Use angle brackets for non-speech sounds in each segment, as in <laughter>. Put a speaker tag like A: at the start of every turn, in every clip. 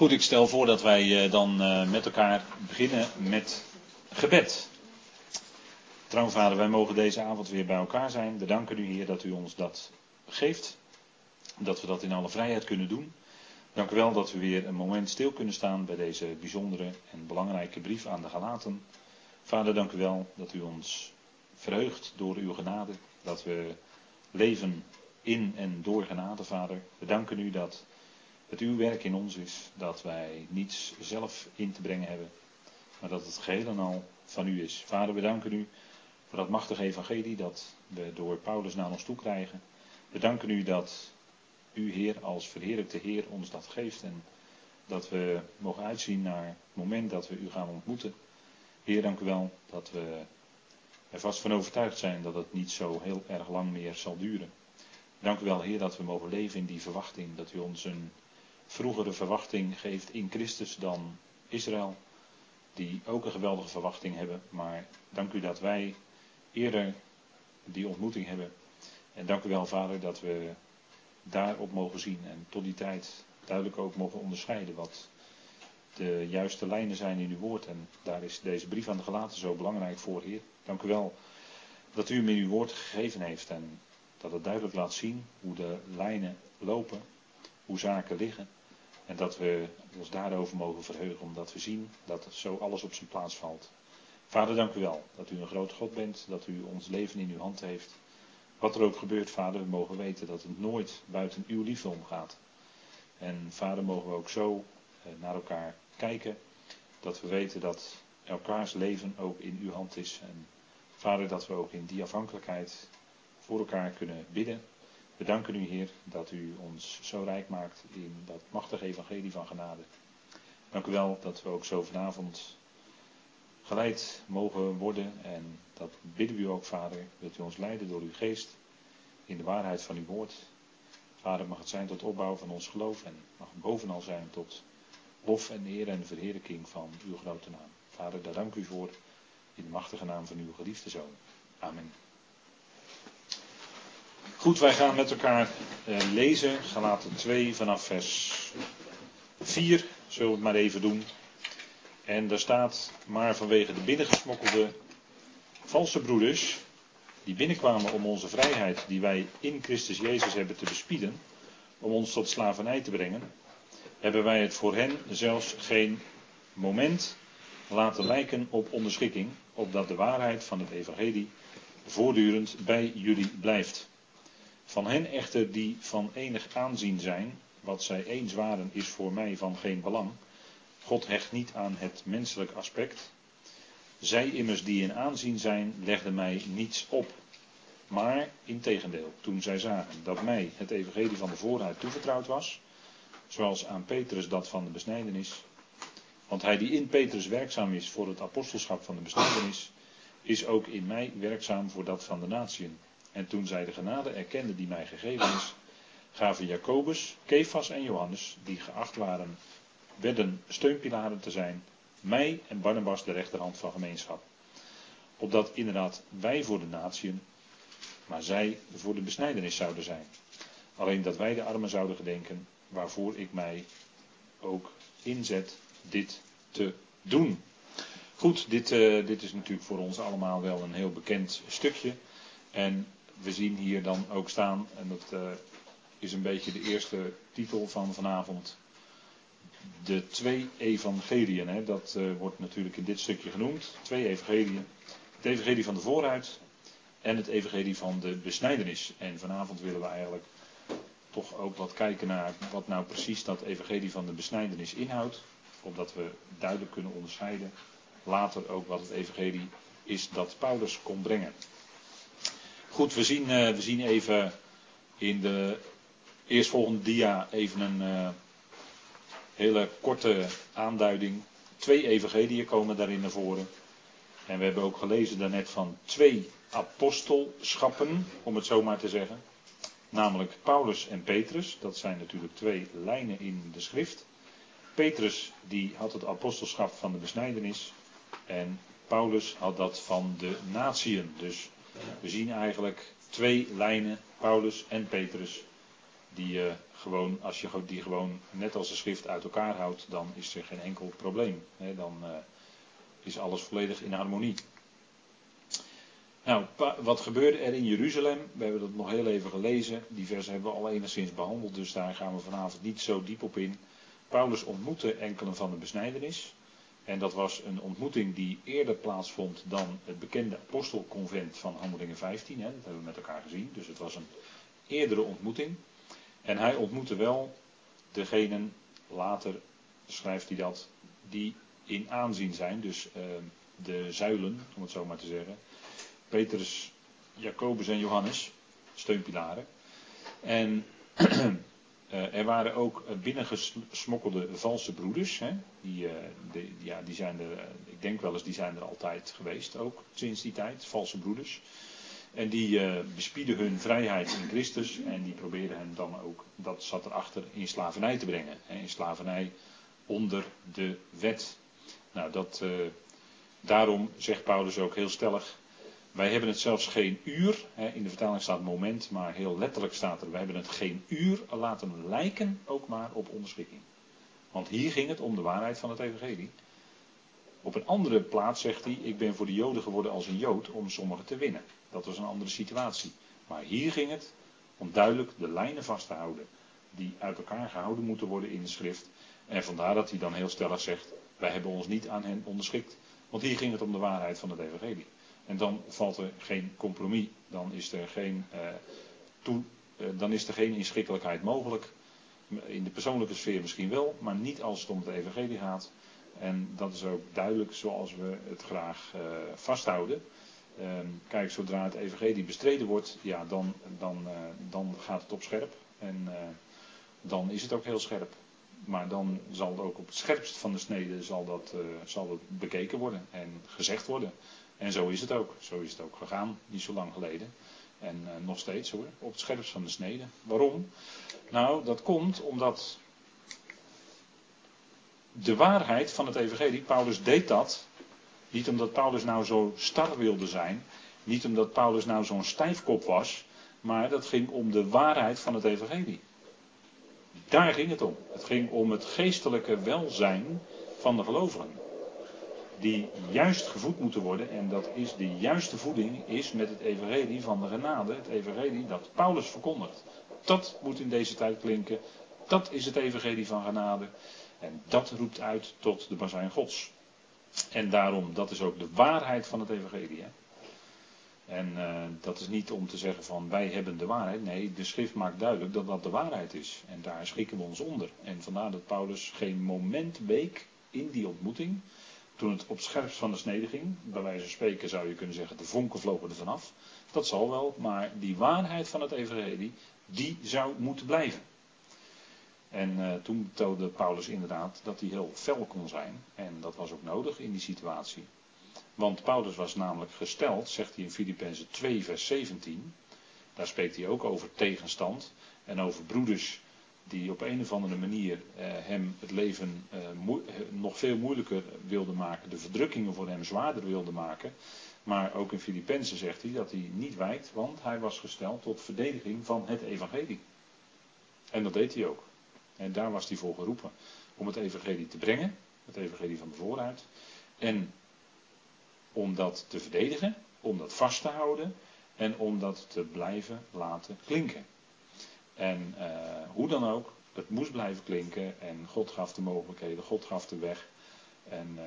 A: Goed, ik stel voor dat wij eh, dan eh, met elkaar beginnen met gebed. Trouw vader, wij mogen deze avond weer bij elkaar zijn. We danken u Heer dat u ons dat geeft. Dat we dat in alle vrijheid kunnen doen. Dank u wel dat we weer een moment stil kunnen staan bij deze bijzondere en belangrijke brief aan de Galaten. Vader, dank u wel dat u ons verheugt door uw genade. Dat we leven in en door genade, Vader. We danken u dat het uw werk in ons is, dat wij niets zelf in te brengen hebben, maar dat het geheel en al van u is. Vader, we danken u voor dat machtige evangelie dat we door Paulus naar ons toe krijgen. We danken u dat u, Heer, als verheerlijkte Heer ons dat geeft en dat we mogen uitzien naar het moment dat we u gaan ontmoeten. Heer, dank u wel dat we er vast van overtuigd zijn dat het niet zo heel erg lang meer zal duren. Dank u wel, Heer, dat we mogen leven in die verwachting, dat u ons een vroegere verwachting geeft in Christus dan Israël, die ook een geweldige verwachting hebben. Maar dank u dat wij eerder die ontmoeting hebben. En dank u wel, Vader, dat we daarop mogen zien en tot die tijd duidelijk ook mogen onderscheiden wat de juiste lijnen zijn in uw woord. En daar is deze brief aan de gelaten zo belangrijk voor, Heer. Dank u wel dat u hem uw woord gegeven heeft en dat het duidelijk laat zien hoe de lijnen lopen, hoe zaken liggen. En dat we ons daarover mogen verheugen, omdat we zien dat zo alles op zijn plaats valt. Vader, dank u wel dat u een groot God bent, dat u ons leven in uw hand heeft. Wat er ook gebeurt, vader, we mogen weten dat het nooit buiten uw liefde omgaat. En vader, mogen we ook zo eh, naar elkaar kijken, dat we weten dat elkaars leven ook in uw hand is. En vader, dat we ook in die afhankelijkheid voor elkaar kunnen bidden we danken u, Heer, dat u ons zo rijk maakt in dat machtige evangelie van genade. Dank u wel dat we ook zo vanavond geleid mogen worden. En dat bidden we u ook, Vader, dat u ons leiden door uw geest in de waarheid van uw woord. Vader, mag het zijn tot opbouw van ons geloof en mag het bovenal zijn tot lof en eer en verheerlijking van uw grote naam. Vader, daar dank u voor in de machtige naam van uw geliefde Zoon. Amen. Goed, wij gaan met elkaar eh, lezen. Galaten 2 vanaf vers 4. Zullen we het maar even doen. En daar staat, maar vanwege de binnengesmokkelde valse broeders, die binnenkwamen om onze vrijheid, die wij in Christus Jezus hebben te bespieden, om ons tot slavernij te brengen, hebben wij het voor hen zelfs geen moment laten lijken op onderschikking, opdat de waarheid van het evangelie voortdurend bij jullie blijft. Van hen echter die van enig aanzien zijn, wat zij eens waren, is voor mij van geen belang. God hecht niet aan het menselijk aspect. Zij immers die in aanzien zijn, legden mij niets op. Maar, integendeel, toen zij zagen dat mij het evangelie van de voorheid toevertrouwd was, zoals aan Petrus dat van de besnijdenis, want hij die in Petrus werkzaam is voor het apostelschap van de besnijdenis, is ook in mij werkzaam voor dat van de natieën. En toen zij de genade erkenden die mij gegeven is, gaven Jacobus, Kefas en Johannes, die geacht waren, werden steunpilaren te zijn, mij en Barnabas de rechterhand van gemeenschap. Opdat inderdaad wij voor de natieën, maar zij voor de besnijdenis zouden zijn. Alleen dat wij de armen zouden gedenken, waarvoor ik mij ook inzet dit te doen. Goed, dit, uh, dit is natuurlijk voor ons allemaal wel een heel bekend stukje. En we zien hier dan ook staan, en dat uh, is een beetje de eerste titel van vanavond, de twee evangeliën. Hè? Dat uh, wordt natuurlijk in dit stukje genoemd. Twee evangeliën. Het evangelie van de vooruit en het evangelie van de besnijdenis. En vanavond willen we eigenlijk toch ook wat kijken naar wat nou precies dat evangelie van de besnijdenis inhoudt. Opdat we duidelijk kunnen onderscheiden later ook wat het evangelie is dat Paulus kon brengen. Goed, we zien, uh, we zien even in de eerstvolgende dia even een uh, hele korte aanduiding. Twee evangeliën komen daarin naar voren. En we hebben ook gelezen daarnet van twee apostelschappen, om het zo maar te zeggen. Namelijk Paulus en Petrus. Dat zijn natuurlijk twee lijnen in de schrift. Petrus die had het apostelschap van de besnijdenis. En Paulus had dat van de natieën. Dus we zien eigenlijk twee lijnen, Paulus en Petrus, die, uh, gewoon, als je die gewoon net als de schrift uit elkaar houdt, dan is er geen enkel probleem. Dan uh, is alles volledig in harmonie. Nou, wat gebeurde er in Jeruzalem? We hebben dat nog heel even gelezen. Die versen hebben we al enigszins behandeld, dus daar gaan we vanavond niet zo diep op in. Paulus ontmoette enkele van de besnijdenis. En dat was een ontmoeting die eerder plaatsvond dan het bekende apostelconvent van Handelingen 15. Hè? Dat hebben we met elkaar gezien. Dus het was een eerdere ontmoeting. En hij ontmoette wel degenen, later schrijft hij dat, die in aanzien zijn. Dus uh, de zuilen, om het zo maar te zeggen. Petrus, Jacobus en Johannes, steunpilaren. En <clears throat> er waren ook binnengesmokkelde valse broeders. Hè? Die, uh, de, ja, die zijn er, ik denk wel eens, die zijn er altijd geweest, ook sinds die tijd, valse broeders. En die bespieden hun vrijheid in Christus en die probeerden hen dan ook, dat zat erachter, in slavernij te brengen. Hè? In slavernij onder de wet. Nou, dat, daarom zegt Paulus ook heel stellig, wij hebben het zelfs geen uur, in de vertaling staat moment, maar heel letterlijk staat er, wij hebben het geen uur laten lijken ook maar op onderschikking. Want hier ging het om de waarheid van het evangelie. Op een andere plaats zegt hij, ik ben voor de Joden geworden als een Jood om sommigen te winnen. Dat was een andere situatie. Maar hier ging het om duidelijk de lijnen vast te houden, die uit elkaar gehouden moeten worden in de schrift. En vandaar dat hij dan heel stellig zegt, wij hebben ons niet aan hen onderschikt. Want hier ging het om de waarheid van het evangelie. En dan valt er geen compromis. Dan is er geen, uh, dan is er geen inschikkelijkheid mogelijk. In de persoonlijke sfeer misschien wel, maar niet als het om het evangelie gaat. En dat is ook duidelijk zoals we het graag uh, vasthouden. Ehm, kijk, zodra het evangelie bestreden wordt, ja, dan, dan, dan gaat het op scherp. En dan is het ook heel scherp. Maar dan zal het ook op het scherpst van de snede zal dat, zal het bekeken worden en gezegd worden. En zo is het ook. Zo is het ook gegaan, niet zo lang geleden. En uh, nog steeds hoor, op het scherpst van de snede. Waarom? Nou, dat komt omdat de waarheid van het evangelie, Paulus deed dat, niet omdat Paulus nou zo star wilde zijn, niet omdat Paulus nou zo'n stijfkop was, maar dat ging om de waarheid van het evangelie. Daar ging het om. Het ging om het geestelijke welzijn van de gelovigen die juist gevoed moeten worden. En dat is de juiste voeding is met het evangelie van de genade. Het evangelie dat Paulus verkondigt. Dat moet in deze tijd klinken. Dat is het evangelie van genade. En dat roept uit tot de bazijn gods. En daarom, dat is ook de waarheid van het evangelie. Hè? En uh, dat is niet om te zeggen van wij hebben de waarheid. Nee, de schrift maakt duidelijk dat dat de waarheid is. En daar schikken we ons onder. En vandaar dat Paulus geen moment week in die ontmoeting toen het op scherpst van de snede ging, bij wijze van spreken zou je kunnen zeggen, de vonken vlogen er vanaf. Dat zal wel, maar die waarheid van het evangelie, die zou moeten blijven. En uh, toen toonde Paulus inderdaad dat hij heel fel kon zijn. En dat was ook nodig in die situatie. Want Paulus was namelijk gesteld, zegt hij in Filippenzen 2, vers 17. Daar spreekt hij ook over tegenstand en over broeders die op een of andere manier eh, hem het leven eh, nog veel moeilijker wilde maken, de verdrukkingen voor hem zwaarder wilde maken. Maar ook in Filippenzen zegt hij dat hij niet wijkt, want hij was gesteld tot verdediging van het evangelie. En dat deed hij ook. En daar was hij voor geroepen. Om het evangelie te brengen, het evangelie van de vooruit. En om dat te verdedigen, om dat vast te houden en om dat te blijven laten klinken. En uh, hoe dan ook, het moest blijven klinken en God gaf de mogelijkheden, God gaf de weg. En uh,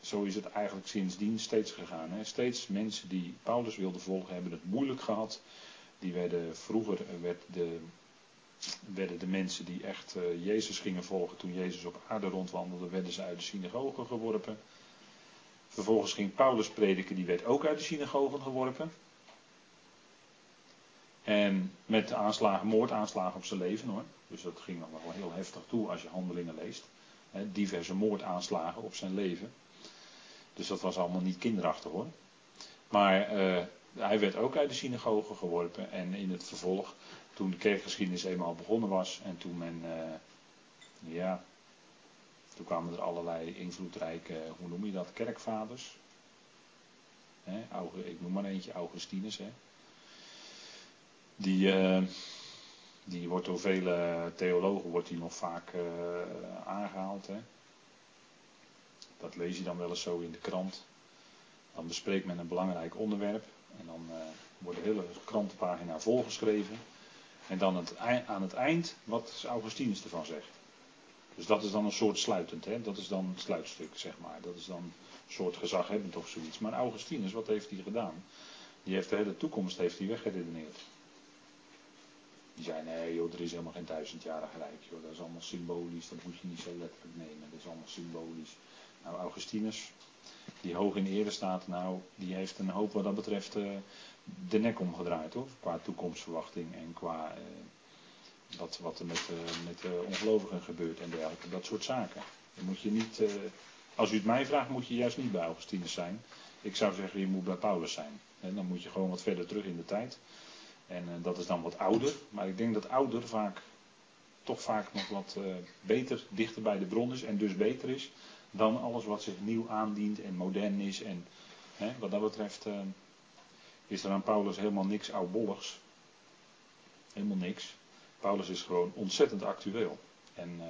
A: zo is het eigenlijk sindsdien steeds gegaan. Hè. Steeds mensen die Paulus wilden volgen hebben het moeilijk gehad. Die werden vroeger werd de, werden de mensen die echt uh, Jezus gingen volgen toen Jezus op aarde rondwandelde, werden ze uit de synagogen geworpen. Vervolgens ging Paulus prediken, die werd ook uit de synagogen geworpen. En met aanslagen, moordaanslagen op zijn leven hoor. Dus dat ging nog wel heel heftig toe als je handelingen leest. Diverse moordaanslagen op zijn leven. Dus dat was allemaal niet kinderachtig hoor. Maar uh, hij werd ook uit de synagoge geworpen. En in het vervolg, toen de kerkgeschiedenis eenmaal begonnen was. En toen men, uh, ja, toen kwamen er allerlei invloedrijke, hoe noem je dat, kerkvaders. Ik noem maar eentje, Augustinus. Hè. Die, uh, Die wordt door vele theologen wordt die nog vaak uh, aangehaald. Hè? Dat lees je dan wel eens zo in de krant. Dan bespreekt men een belangrijk onderwerp. En dan uh, wordt de hele krantenpagina volgeschreven. En dan aan het eind wat Augustinus ervan zegt. Dus dat is dan een soort sluitend. Hè? Dat is dan het sluitstuk, zeg maar. Dat is dan een soort gezaghebbend of zoiets. Maar Augustinus, wat heeft hij gedaan? Die heeft de hele toekomst heeft hij weggeredeneerd. Die zei, nee joh, er is helemaal geen duizendjarig rijk. Joh. Dat is allemaal symbolisch, dat moet je niet zo letterlijk nemen. Dat is allemaal symbolisch. Nou, Augustinus, die hoog in ere staat, nou, die heeft een hoop wat dat betreft uh, de nek omgedraaid hoor. Qua toekomstverwachting en qua uh, wat, wat er met, uh, met ongelovigen gebeurt en dergelijke. Dat soort zaken. Moet je niet, als u het mij vraagt, moet je juist niet bij Augustinus zijn. Ik zou zeggen, je moet bij Paulus zijn. En dan moet je gewoon wat verder terug in de tijd. En uh, dat is dan wat ouder. Maar ik denk dat ouder vaak toch vaak nog wat uh, beter dichter bij de bron is. En dus beter is dan alles wat zich nieuw aandient en modern is. En hè, wat dat betreft uh, is er aan Paulus helemaal niks oudbolligs. Helemaal niks. Paulus is gewoon ontzettend actueel. En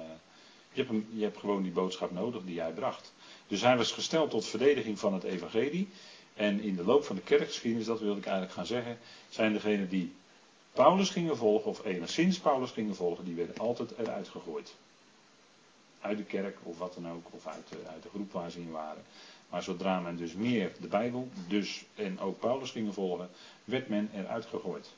A: je hebt, hem, je hebt gewoon die boodschap nodig die hij bracht. Dus hij was gesteld tot verdediging van het evangelie. En in de loop van de kerkgeschiedenis, dat wilde ik eigenlijk gaan zeggen, zijn degenen die Paulus gingen volgen, of enigszins Paulus gingen volgen, die werden altijd eruit gegooid. Uit de kerk of wat dan ook, of uit de, uit de groep waar ze in waren. Maar zodra men dus meer de Bijbel, dus en ook Paulus gingen volgen, werd men eruit gegooid.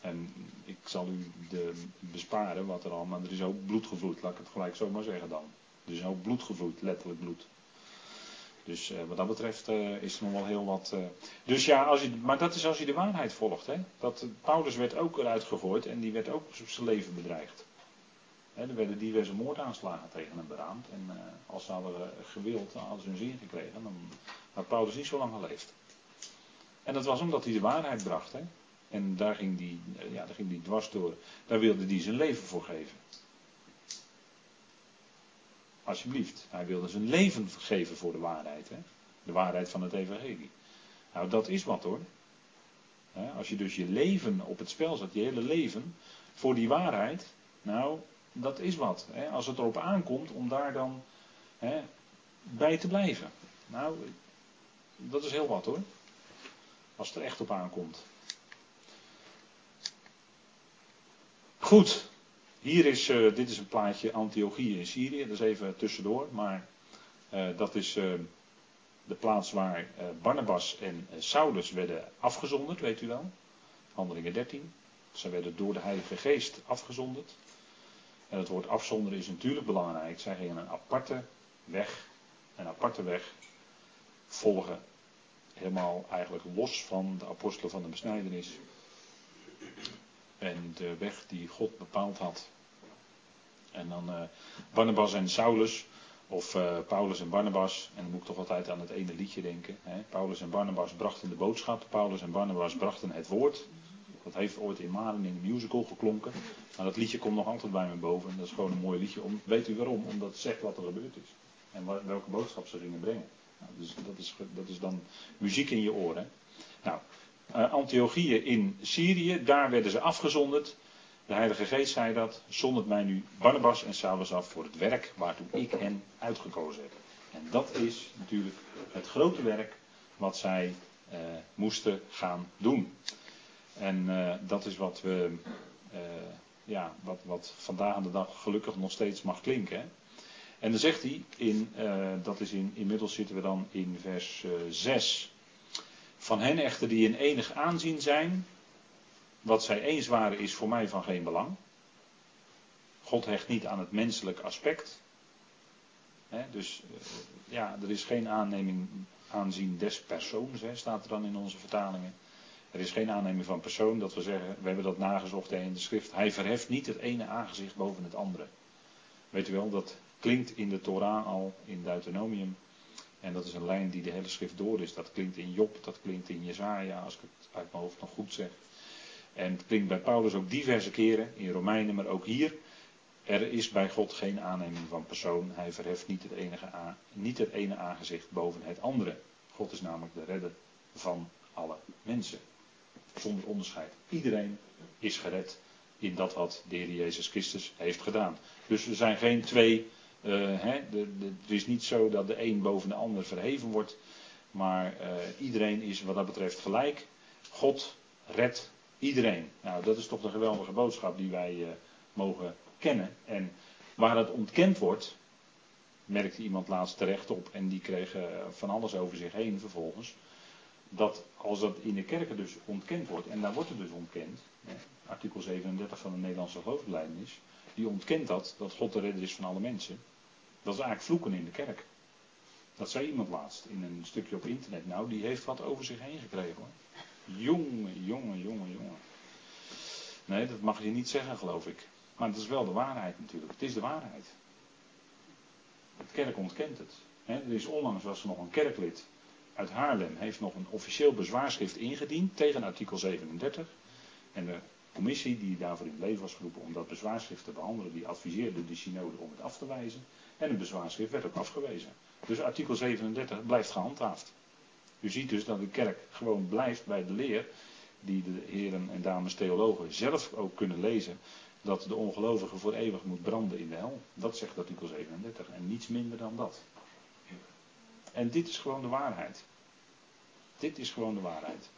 A: En ik zal u de besparen wat er al, maar er is ook bloed gevloeid, laat ik het gelijk zo maar zeggen dan. Er is ook bloed gevloeid, letterlijk bloed. Dus uh, wat dat betreft uh, is er nog wel heel wat. Uh... Dus ja, als je, maar dat is als je de waarheid volgt. Hè? Dat, Paulus werd ook eruit gegooid en die werd ook op zijn leven bedreigd. Hè, er werden diverse moordaanslagen tegen hem beraamd. En als ze hadden gewild, hadden ze hun zin gekregen. Dan had Paulus niet zo lang geleefd. En dat was omdat hij de waarheid bracht. Hè? En daar ging die, ja, daar ging die dwars door. Daar wilde hij zijn leven voor geven. Alsjeblieft. Hij wilde zijn leven geven voor de waarheid. Hè? De waarheid van het evangelie. Nou, dat is wat hoor. Als je dus je leven op het spel zet, je hele leven, voor die waarheid. Nou, dat is wat. Als het erop aankomt om daar dan bij te blijven. Nou, dat is heel wat hoor. Als het er echt op aankomt. Goed. Hier is, uh, dit is een plaatje Antiochie in Syrië, dat is even tussendoor, maar uh, dat is uh, de plaats waar Barnabas en Saulus werden afgezonderd, weet u wel. Handelingen 13. Ze werden door de Heilige Geest afgezonderd. En het woord afzonderen is natuurlijk belangrijk. Zij gingen een aparte weg, een aparte weg volgen. Helemaal eigenlijk los van de apostelen van de besnijdenis. En de weg die God bepaald had. En dan uh, Barnabas en Saulus. Of uh, Paulus en Barnabas. En dan moet ik toch altijd aan het ene liedje denken. Hè? Paulus en Barnabas brachten de boodschap. Paulus en Barnabas brachten het woord. Dat heeft ooit in Maren in de musical geklonken. Maar dat liedje komt nog altijd bij me boven. En dat is gewoon een mooi liedje. Om, weet u waarom? Omdat het zegt wat er gebeurd is. En welke boodschap ze gingen brengen. Nou, dus dat is, dat is dan muziek in je oren. Nou, uh, Antiochieën in Syrië, daar werden ze afgezonderd. De Heilige Geest zei dat, zondert mij nu Barnabas en Saulus af voor het werk waartoe ik hen uitgekozen heb. En dat is natuurlijk het grote werk wat zij uh, moesten gaan doen. En uh, dat is wat we, uh, ja, wat, wat vandaag aan de dag gelukkig nog steeds mag klinken. En dan zegt hij, in, dat is in, inmiddels zitten we dan in vers 6. Van hen echter die in enig aanzien zijn, wat zij eens waren is voor mij van geen belang. God hecht niet aan het menselijk aspect. dus uh, ja, er is geen aanneming aanzien des persoons, staat er dan in onze vertalingen. Er is geen aanneming van persoon dat we zeggen, we hebben dat nagezocht in de schrift. Hij verheft niet het ene aangezicht boven het andere. Weet u wel, dat klinkt in de Torah al, in Deuteronomium. En dat is een lijn die de hele schrift door is. Dat klinkt in Job, dat klinkt in Jezaja, als ik het uit mijn hoofd nog goed zeg. En het klinkt bij Paulus ook diverse keren, in Romeinen, maar ook hier. Er is bij God geen aanneming van persoon. Hij verheft niet het, enige niet het ene aangezicht boven het andere. God is namelijk de redder van alle mensen. zonder onderscheid. Iedereen is gered in dat wat de Heer Jezus Christus heeft gedaan. Dus er zijn geen twee. Uh, hè, de, het is niet zo dat de een boven de ander verheven wordt. Maar uh, iedereen is wat dat betreft gelijk. God redt iedereen. Nou, dat is toch de geweldige boodschap die wij uh, mogen kennen. En waar het ontkend wordt, merkte iemand laatst terecht op en die kreeg van alles over zich heen vervolgens. Dat als dat in de kerken dus ontkend wordt, en daar wordt het dus ontkend, artikel 37 van de Nederlandse geloofsbelijdenis, die ontkent dat, dat God de redder is van alle mensen. Dat is eigenlijk vloeken in de kerk. Dat zei iemand laatst in een stukje op internet. Nou, die heeft wat over zich heen gekregen hoor. Jongen, jongen, jongen, jongen. Nee, dat mag je niet zeggen, geloof ik. Maar het is wel de waarheid natuurlijk. Het is de waarheid. De kerk ontkent het. He, er is onlangs was er nog een kerklid uit Haarlem. Heeft nog een officieel bezwaarschrift ingediend tegen artikel 37. En de commissie die daarvoor in het leven was geroepen om dat bezwaarschrift te behandelen, die adviseerde de synode om het af te wijzen. En het bezwaarschrift werd ook afgewezen. Dus artikel 37 blijft gehandhaafd. U ziet dus dat de kerk gewoon blijft bij de leer die de heren en dames theologen zelf ook kunnen lezen. Dat de ongelovige voor eeuwig moet branden in de hel. Dat zegt artikel 37 en niets minder dan dat. En dit is gewoon de waarheid. Dit is gewoon de waarheid.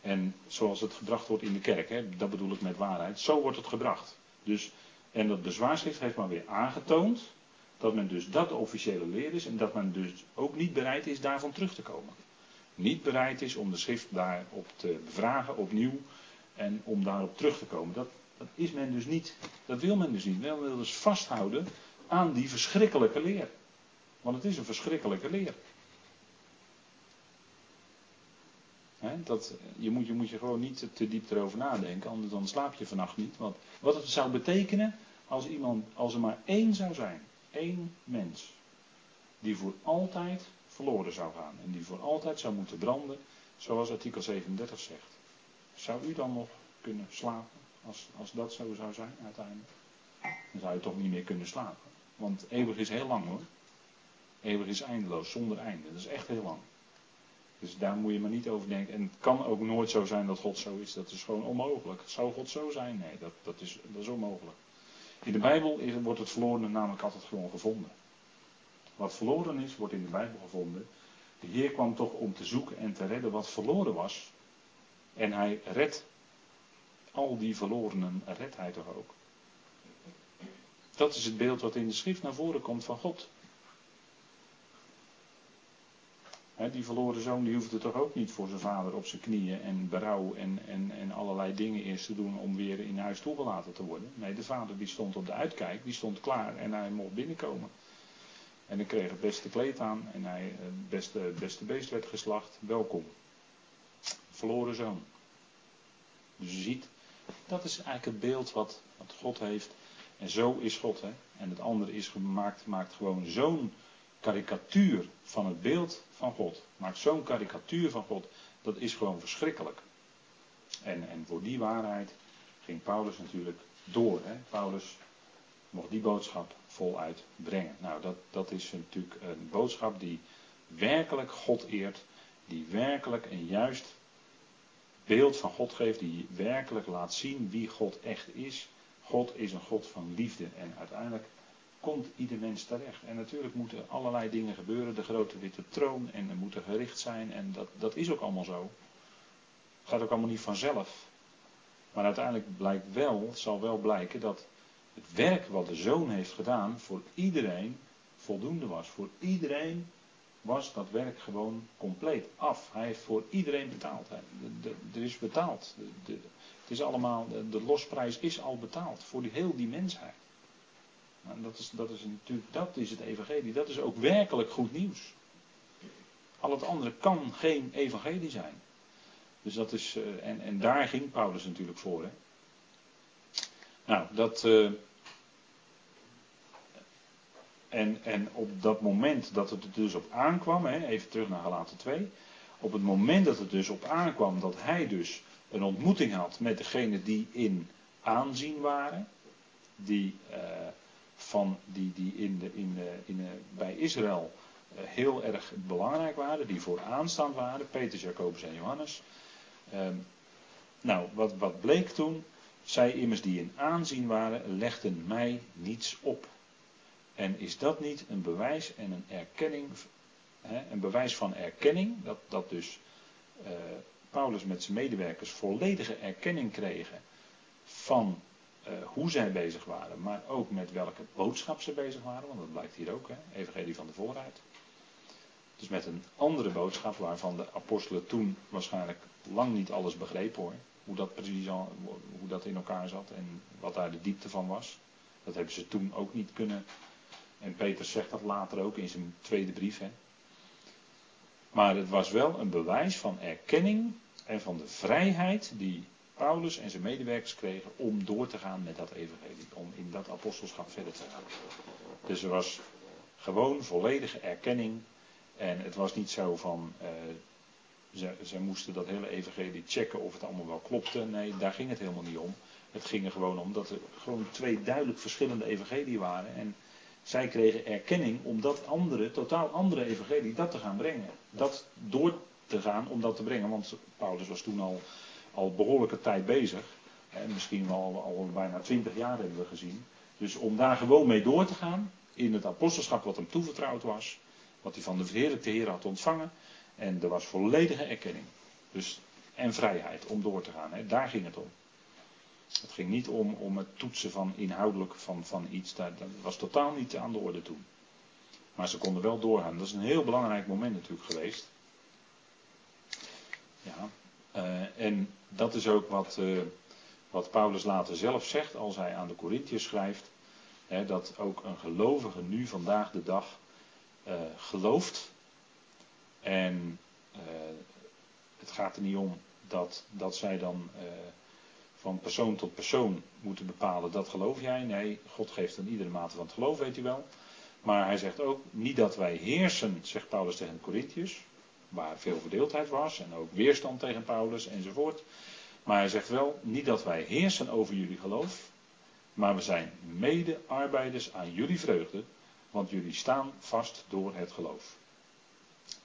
A: En zoals het gebracht wordt in de kerk, hè, dat bedoel ik met waarheid, zo wordt het gebracht. Dus, en dat bezwaarschrift heeft maar weer aangetoond dat men dus dat de officiële leer is en dat men dus ook niet bereid is daarvan terug te komen. Niet bereid is om de schrift daarop te bevragen opnieuw en om daarop terug te komen. Dat, dat is men dus niet. Dat wil men dus niet. Men wil dus vasthouden aan die verschrikkelijke leer. Want het is een verschrikkelijke leer. dat, je, moet, je moet je gewoon niet te diep erover nadenken, anders dan slaap je vannacht niet. Want wat het zou betekenen als, iemand, als er maar één zou zijn, één mens, die voor altijd verloren zou gaan en die voor altijd zou moeten branden, zoals artikel 37 zegt. Zou u dan nog kunnen slapen als, als dat zo zou zijn uiteindelijk? Dan zou je toch niet meer kunnen slapen. Want eeuwig is heel lang hoor. Eeuwig is eindeloos, zonder einde. Dat is echt heel lang. Dus daar moet je maar niet over denken. En het kan ook nooit zo zijn dat God zo is. Dat is gewoon onmogelijk. Zou God zo zijn? Nee, dat, dat, is, dat is onmogelijk. In de Bijbel wordt het verloren namelijk altijd gewoon gevonden. Wat verloren is, wordt in de Bijbel gevonden. De Heer kwam toch om te zoeken en te redden wat verloren was. En hij redt al die verlorenen, redt hij toch ook. Dat is het beeld wat in de schrift naar voren komt van God. die verloren zoon die hoefde toch ook niet voor zijn vader op zijn knieën en berouw en, en, en allerlei dingen eerst te doen om weer in huis toegelaten te worden. Nee, de vader die stond op de uitkijk, die stond klaar en hij mocht binnenkomen. En hij kreeg het beste kleed aan en hij, het beste, beste beest werd geslacht. Welkom. Verloren zoon. Dus je ziet, dat is eigenlijk het beeld wat, wat God heeft. En zo is God. Hè? En het andere is gemaakt, maakt gewoon zo'n karikatuur van het beeld van God. Maakt zo'n karikatuur van God. Dat is gewoon verschrikkelijk. En, en voor die waarheid ging Paulus natuurlijk door. Hè? Paulus mocht die boodschap voluit brengen. Nou, dat, dat is natuurlijk een boodschap die werkelijk God eert. Die werkelijk een juist beeld van God geeft. Die werkelijk laat zien wie God echt is. God is een God van liefde. En uiteindelijk komt ieder mens terecht. En natuurlijk moeten allerlei dingen gebeuren. De grote witte troon en er moet een gericht zijn. En dat, dat is ook allemaal zo. Gaat ook allemaal niet vanzelf. Maar uiteindelijk blijkt wel, zal wel blijken dat het werk wat de zoon heeft gedaan voor iedereen voldoende was. Voor iedereen was dat werk gewoon compleet af. Hij heeft voor iedereen betaald. Er is betaald. het is allemaal, de losprijs is al betaald voor die, heel die mensheid. En dat is, dat is natuurlijk, dat is het evangelie. Dat is ook werkelijk goed nieuws. Al het andere kan geen evangelie zijn. Dus dat is, uh, en, en daar ging Paulus natuurlijk voor. Hè. Nou, dat. Uh, en, en op dat moment dat het er dus op aankwam, hè, even terug naar Galaten 2. Op het moment dat het dus op aankwam dat hij dus een ontmoeting had met degene die in aanzien waren, die, uh, van die, die in de, in de, in de, bij Israël uh, heel erg belangrijk waren, die vooraanstaand waren, Petrus, Jacobus en Johannes. Uh, Nou, wat, wat bleek toen? Zij immers die in aanzien waren, legden mij niets op. En is dat niet een bewijs en een erkenning, hè, een bewijs van erkenning, dat, dat dus uh, Paulus met zijn medewerkers volledige erkenning kregen van uh, hoe zij bezig waren, maar ook met welke boodschap ze bezig waren, want dat blijkt hier ook, hè, Evangelie van de vooruit. Dus met een andere boodschap waarvan de apostelen toen waarschijnlijk lang niet alles begrepen hoor. Hoe dat precies al, hoe dat in elkaar zat en wat daar de diepte van was. Dat hebben ze toen ook niet kunnen. En Peter zegt dat later ook in zijn tweede brief. Hè. Maar het was wel een bewijs van erkenning en van de vrijheid die Paulus en zijn medewerkers kregen om door te gaan met dat evangelie. Om in dat apostelschap verder te gaan. Dus er was gewoon volledige erkenning. En het was niet zo van. Uh, ze, moesten dat hele evangelie checken of het allemaal wel klopte. Nee, daar ging het helemaal niet om. Het ging er gewoon om dat er gewoon twee duidelijk verschillende evangelieën waren. En zij kregen erkenning om dat andere, totaal andere evangelie, dat te gaan brengen. Dat door te gaan om dat te brengen. Want Paulus was toen al, al behoorlijke tijd bezig. En misschien al, al bijna twintig jaar hebben we gezien. Dus om daar gewoon mee door te gaan. In het apostelschap wat hem toevertrouwd was. Wat hij van de verheerlijkte Heer had ontvangen. En er was volledige erkenning. Dus, en vrijheid om door te gaan. Hè. Daar ging het om. Het ging niet om, om het toetsen van inhoudelijk van, van iets. Dat, dat was totaal niet aan de orde toen. Maar ze konden wel doorgaan. Dat is een heel belangrijk moment natuurlijk geweest. Ja, uh, en dat is ook wat, uh, wat Paulus later zelf zegt als hij aan de Corinthiërs schrijft. Hè, dat ook een gelovige nu vandaag de dag uh, gelooft. En het gaat er niet om dat, dat zij dan van persoon tot persoon moeten bepalen, dat geloof jij? Nee, God geeft een iedere mate van het geloof, weet u wel. Maar hij zegt ook, niet dat wij heersen, zegt Paulus tegen Corinthiërs, waar veel verdeeldheid was en ook weerstand tegen Paulus enzovoort. Maar hij zegt wel, niet dat wij heersen over jullie geloof, maar we zijn mede-arbeiders aan jullie vreugde, want jullie staan vast door het geloof.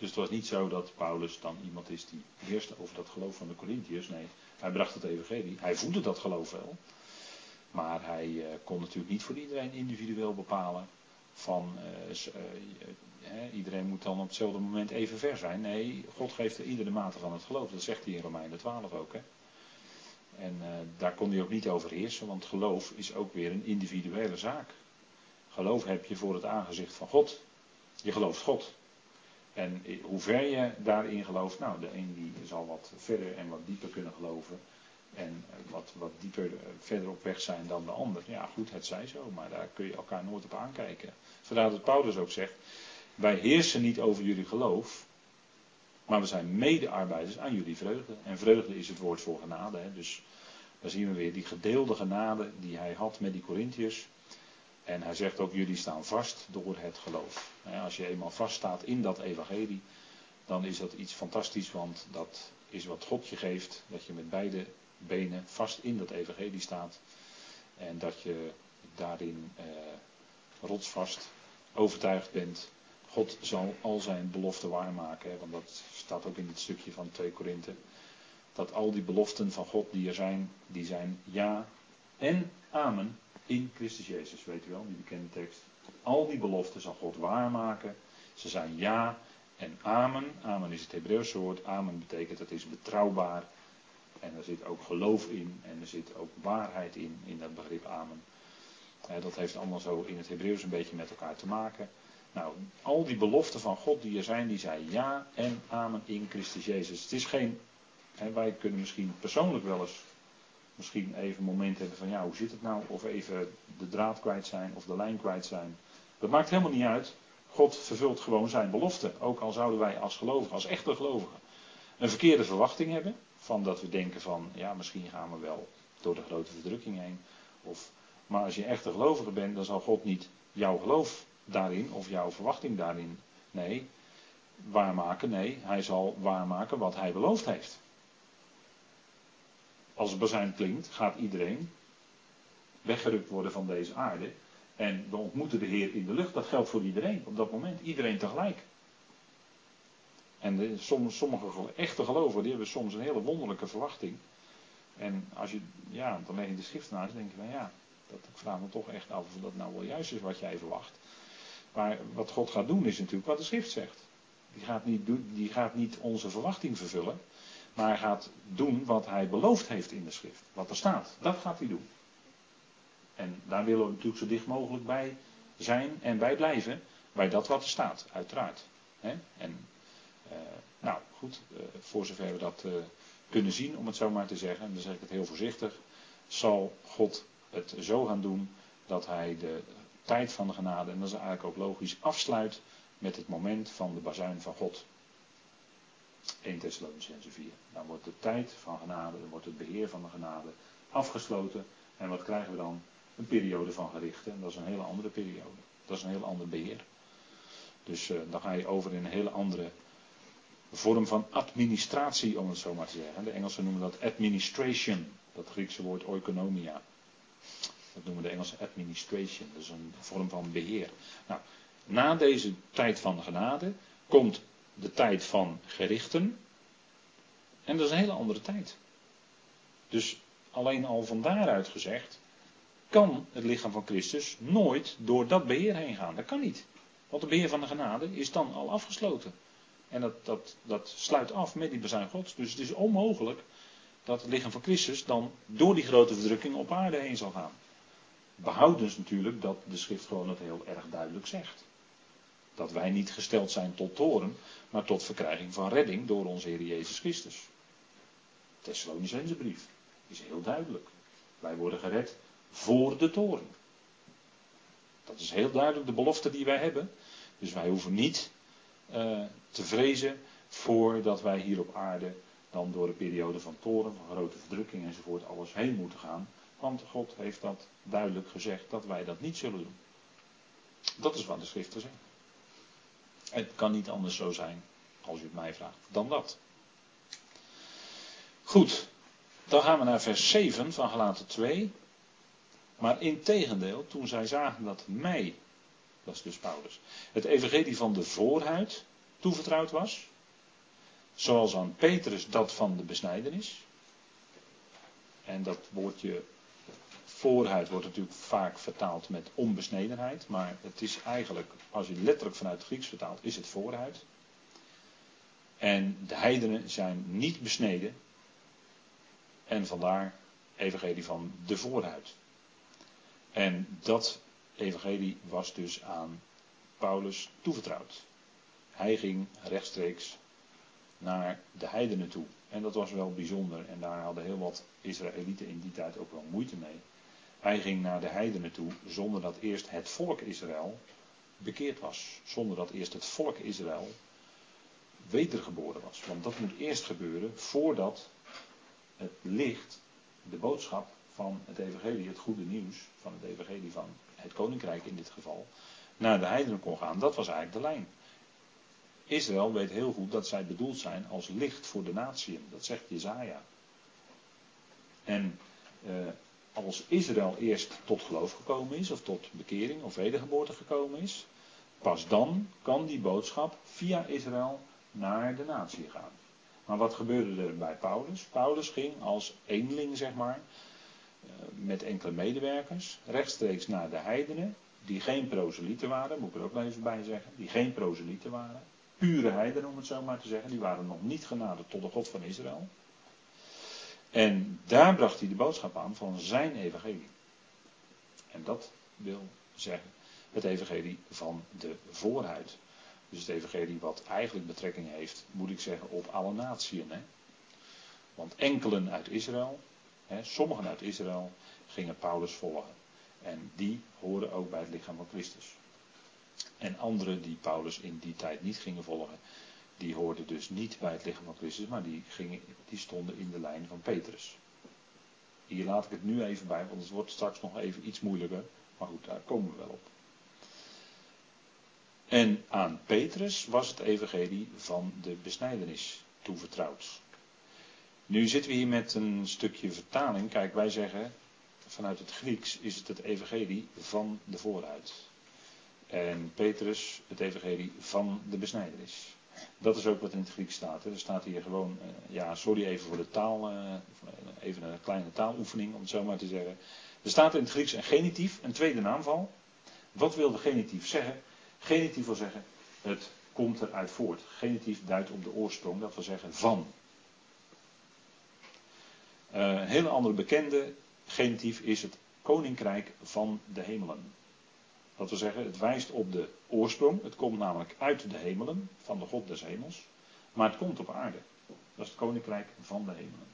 A: Dus het was niet zo dat Paulus dan iemand is die heerste over dat geloof van de Corinthiërs. Nee, hij bracht het evangelie. Hij voelde dat geloof wel. Maar hij uh, kon natuurlijk niet voor iedereen individueel bepalen van uh, uh, iedereen moet dan op hetzelfde moment even ver zijn. Nee, God geeft er iedere mate van het geloof. Dat zegt hij in Romeinen 12 ook. Hè? En daar kon hij ook niet over heersen, want geloof is ook weer een individuele zaak. Geloof heb je voor het aangezicht van God. Je gelooft God. En hoe ver je daarin gelooft, nou, de een die zal wat verder en wat dieper kunnen geloven. En wat, wat dieper eh, verder op weg zijn dan de ander. Ja, goed, het zij zo, maar daar kun je elkaar nooit op aankijken. Vandaar dat Paulus ook zegt: Wij heersen niet over jullie geloof, maar we zijn medearbeiders aan jullie vreugde. En vreugde is het woord voor genade. Hè? Dus daar zien we weer die gedeelde genade die hij had met die Corinthiërs. En hij zegt ook, jullie staan vast door het geloof. Als je eenmaal vaststaat in dat evangelie, dan is dat iets fantastisch, want dat is wat God je geeft, dat je met beide benen vast in dat evangelie staat. En dat je daarin eh, rotsvast overtuigd bent. God zal al zijn beloften waarmaken, want dat staat ook in dit stukje van 2 Korinthe. Dat al die beloften van God die er zijn, die zijn ja en amen in Christus Jezus, weet u wel, die bekende tekst. Al die beloften zal God waarmaken. Ze zijn ja en amen. Amen is het Hebreeuwse woord. Amen betekent het is betrouwbaar. En er zit ook geloof in en er zit ook waarheid in, in dat begrip amen. dat heeft allemaal zo in het Hebreeuws een beetje met elkaar te maken. Nou, al die beloften van God die er zijn, die zijn ja en amen in Christus Jezus. Het is geen, wij kunnen misschien persoonlijk wel eens misschien even een moment hebben van ja, hoe zit het nou? Of even de draad kwijt zijn of de lijn kwijt zijn. Dat maakt helemaal niet uit. God vervult gewoon zijn belofte. Ook al zouden wij als gelovigen, als echte gelovigen, een verkeerde verwachting hebben. Van dat we denken van ja, misschien gaan we wel door de grote verdrukking heen. Of, maar als je echte gelovige bent, dan zal God niet jouw geloof daarin of jouw verwachting daarin. Nee, waarmaken. Nee, hij zal waarmaken wat hij beloofd heeft als het bazuin klinkt, gaat iedereen weggerukt worden van deze aarde. En we ontmoeten de Heer in de lucht. Dat geldt voor iedereen op dat moment. Iedereen tegelijk. En sommige echte gelovigen die hebben soms een hele wonderlijke verwachting. En als je, ja, dan leg je de schrift naast, denk je van ja, dat, ik vraag me toch echt af of dat nou wel juist is wat jij verwacht. Maar wat God gaat doen is natuurlijk wat de schrift zegt. Die gaat niet, die gaat niet onze verwachting vervullen, maar hij gaat doen wat hij beloofd heeft in de schrift. Wat er staat, dat gaat hij doen. En daar willen we natuurlijk zo dicht mogelijk bij zijn en bij blijven, bij dat wat er staat, uiteraard. En uh, nou goed, uh, voor zover we dat uh, kunnen zien, om het zo maar te zeggen, en dan zeg ik het heel voorzichtig, zal God het zo gaan doen dat hij de tijd van de genade, en dat is eigenlijk ook logisch, afsluit met het moment van de bazuin van God. 1 Thessalonicense 4. Dan wordt de tijd van genade, dan wordt het beheer van de genade afgesloten. En wat krijgen we dan? Een periode van gerichten. En dat is een hele andere periode. Dat is een heel ander beheer. Dus uh, dan ga je over in een hele andere vorm van administratie, om het zo maar te zeggen. De Engelsen noemen dat administration, dat Griekse woord oikonomia. Dat noemen de Engelsen administration, dat is een vorm van beheer. Nou, na deze tijd van genade komt de tijd van gerichten. En dat is een hele andere tijd. Dus alleen al van daaruit gezegd, kan het lichaam van Christus nooit door dat beheer heen gaan. Dat kan niet. Want het beheer van de genade is dan al afgesloten. En dat, dat, dat sluit af met die bezuin Gods. Dus het is onmogelijk dat het lichaam van Christus dan door die grote verdrukking op aarde heen zal gaan. Behoudens natuurlijk dat de schrift gewoon het heel erg duidelijk zegt. Dat wij niet gesteld zijn tot toren, maar tot verkrijging van redding door onze Heer Jezus Christus. Thessalonicense brief is heel duidelijk. Wij worden gered voor de toren. Dat is heel duidelijk de belofte die wij hebben. Dus wij hoeven niet uh, te vrezen voordat wij hier op aarde dan door een periode van toren, van grote verdrukking enzovoort alles heen moeten gaan. Want God heeft dat duidelijk gezegd dat wij dat niet zullen doen. Dat is wat de schriften zeggen. Het kan niet anders zo zijn, als u het mij vraagt, dan dat. Goed, dan gaan we naar vers 7 van Galaten 2. Maar in tegendeel, toen zij zagen dat mij, dat is dus Paulus, het evangelie van de voorhuid toevertrouwd was, zoals aan Petrus dat van de besnijdenis. En dat woordje voorhuid wordt natuurlijk vaak vertaald met onbesnedenheid, maar het is eigenlijk, als je letterlijk vanuit het Grieks vertaalt, is het voorhuid. En de heidenen zijn niet besneden. En vandaar evangelie van de voorhuid. En dat evangelie was dus aan Paulus toevertrouwd. Hij ging rechtstreeks naar de heidenen toe. En dat was wel bijzonder. En daar hadden heel wat Israëlieten in die tijd ook wel moeite mee. Hij ging naar de heidenen toe zonder dat eerst het volk Israël bekeerd was. Zonder dat eerst het volk Israël wedergeboren was. Want dat moet eerst gebeuren voordat het licht, de boodschap van het evangelie, het goede nieuws van het evangelie van het koninkrijk in dit geval, naar de heidenen kon gaan. Dat was eigenlijk de lijn. Israël weet heel goed dat zij bedoeld zijn als licht voor de natieën. Dat zegt Jezaja. En eh, als Israël eerst tot geloof gekomen is, of tot bekering of wedergeboorte gekomen is, pas dan kan die boodschap via Israël naar de natie gaan. Maar wat gebeurde er bij Paulus? Paulus ging als eenling, zeg maar, eh, met enkele medewerkers, rechtstreeks naar de heidenen, die geen proselieten waren, moet ik er ook nog even bij zeggen, die geen proselieten waren, pure heidenen om het zo maar te zeggen, die waren nog niet genaderd tot de God van Israël. En daar bracht hij de boodschap aan van zijn evangelie. En dat wil zeggen het evangelie van de voorhuid. Dus het evangelie wat eigenlijk betrekking heeft, moet ik zeggen, op alle natieën. Hè? Want enkelen uit Israël, hè, sommigen uit Israël, gingen Paulus volgen. En die horen ook bij het lichaam van Christus. En anderen die Paulus in die tijd niet gingen volgen, die hoorden dus niet bij het lichaam van Christus, maar die, gingen, die stonden in de lijn van Petrus. Hier laat ik het nu even bij, want het wordt straks nog even iets moeilijker. Maar goed, daar komen we wel op. En aan Petrus was het evangelie van de besnijdenis toevertrouwd. Nu zitten we hier met een stukje vertaling. Kijk, wij zeggen vanuit het Grieks is het het evangelie van de vooruit. En Petrus het evangelie van de besnijdenis. Dat is ook wat in het Grieks staat. Hè. Er staat hier gewoon, uh, ja, sorry even voor de taal, uh, even een kleine taaloefening om het zo maar te zeggen. Er staat in het Grieks een genitief, een tweede naamval. Wat wil de genitief zeggen? Genitief wil zeggen, het komt eruit voort. Genitief duidt op de oorsprong, dat wil zeggen van. Uh, een hele andere bekende genitief is het koninkrijk van de hemelen. Dat wil zeggen, het wijst op de oorsprong. Het komt namelijk uit de hemelen, van de God des hemels. Maar het komt op aarde. Dat is het koninkrijk van de hemelen.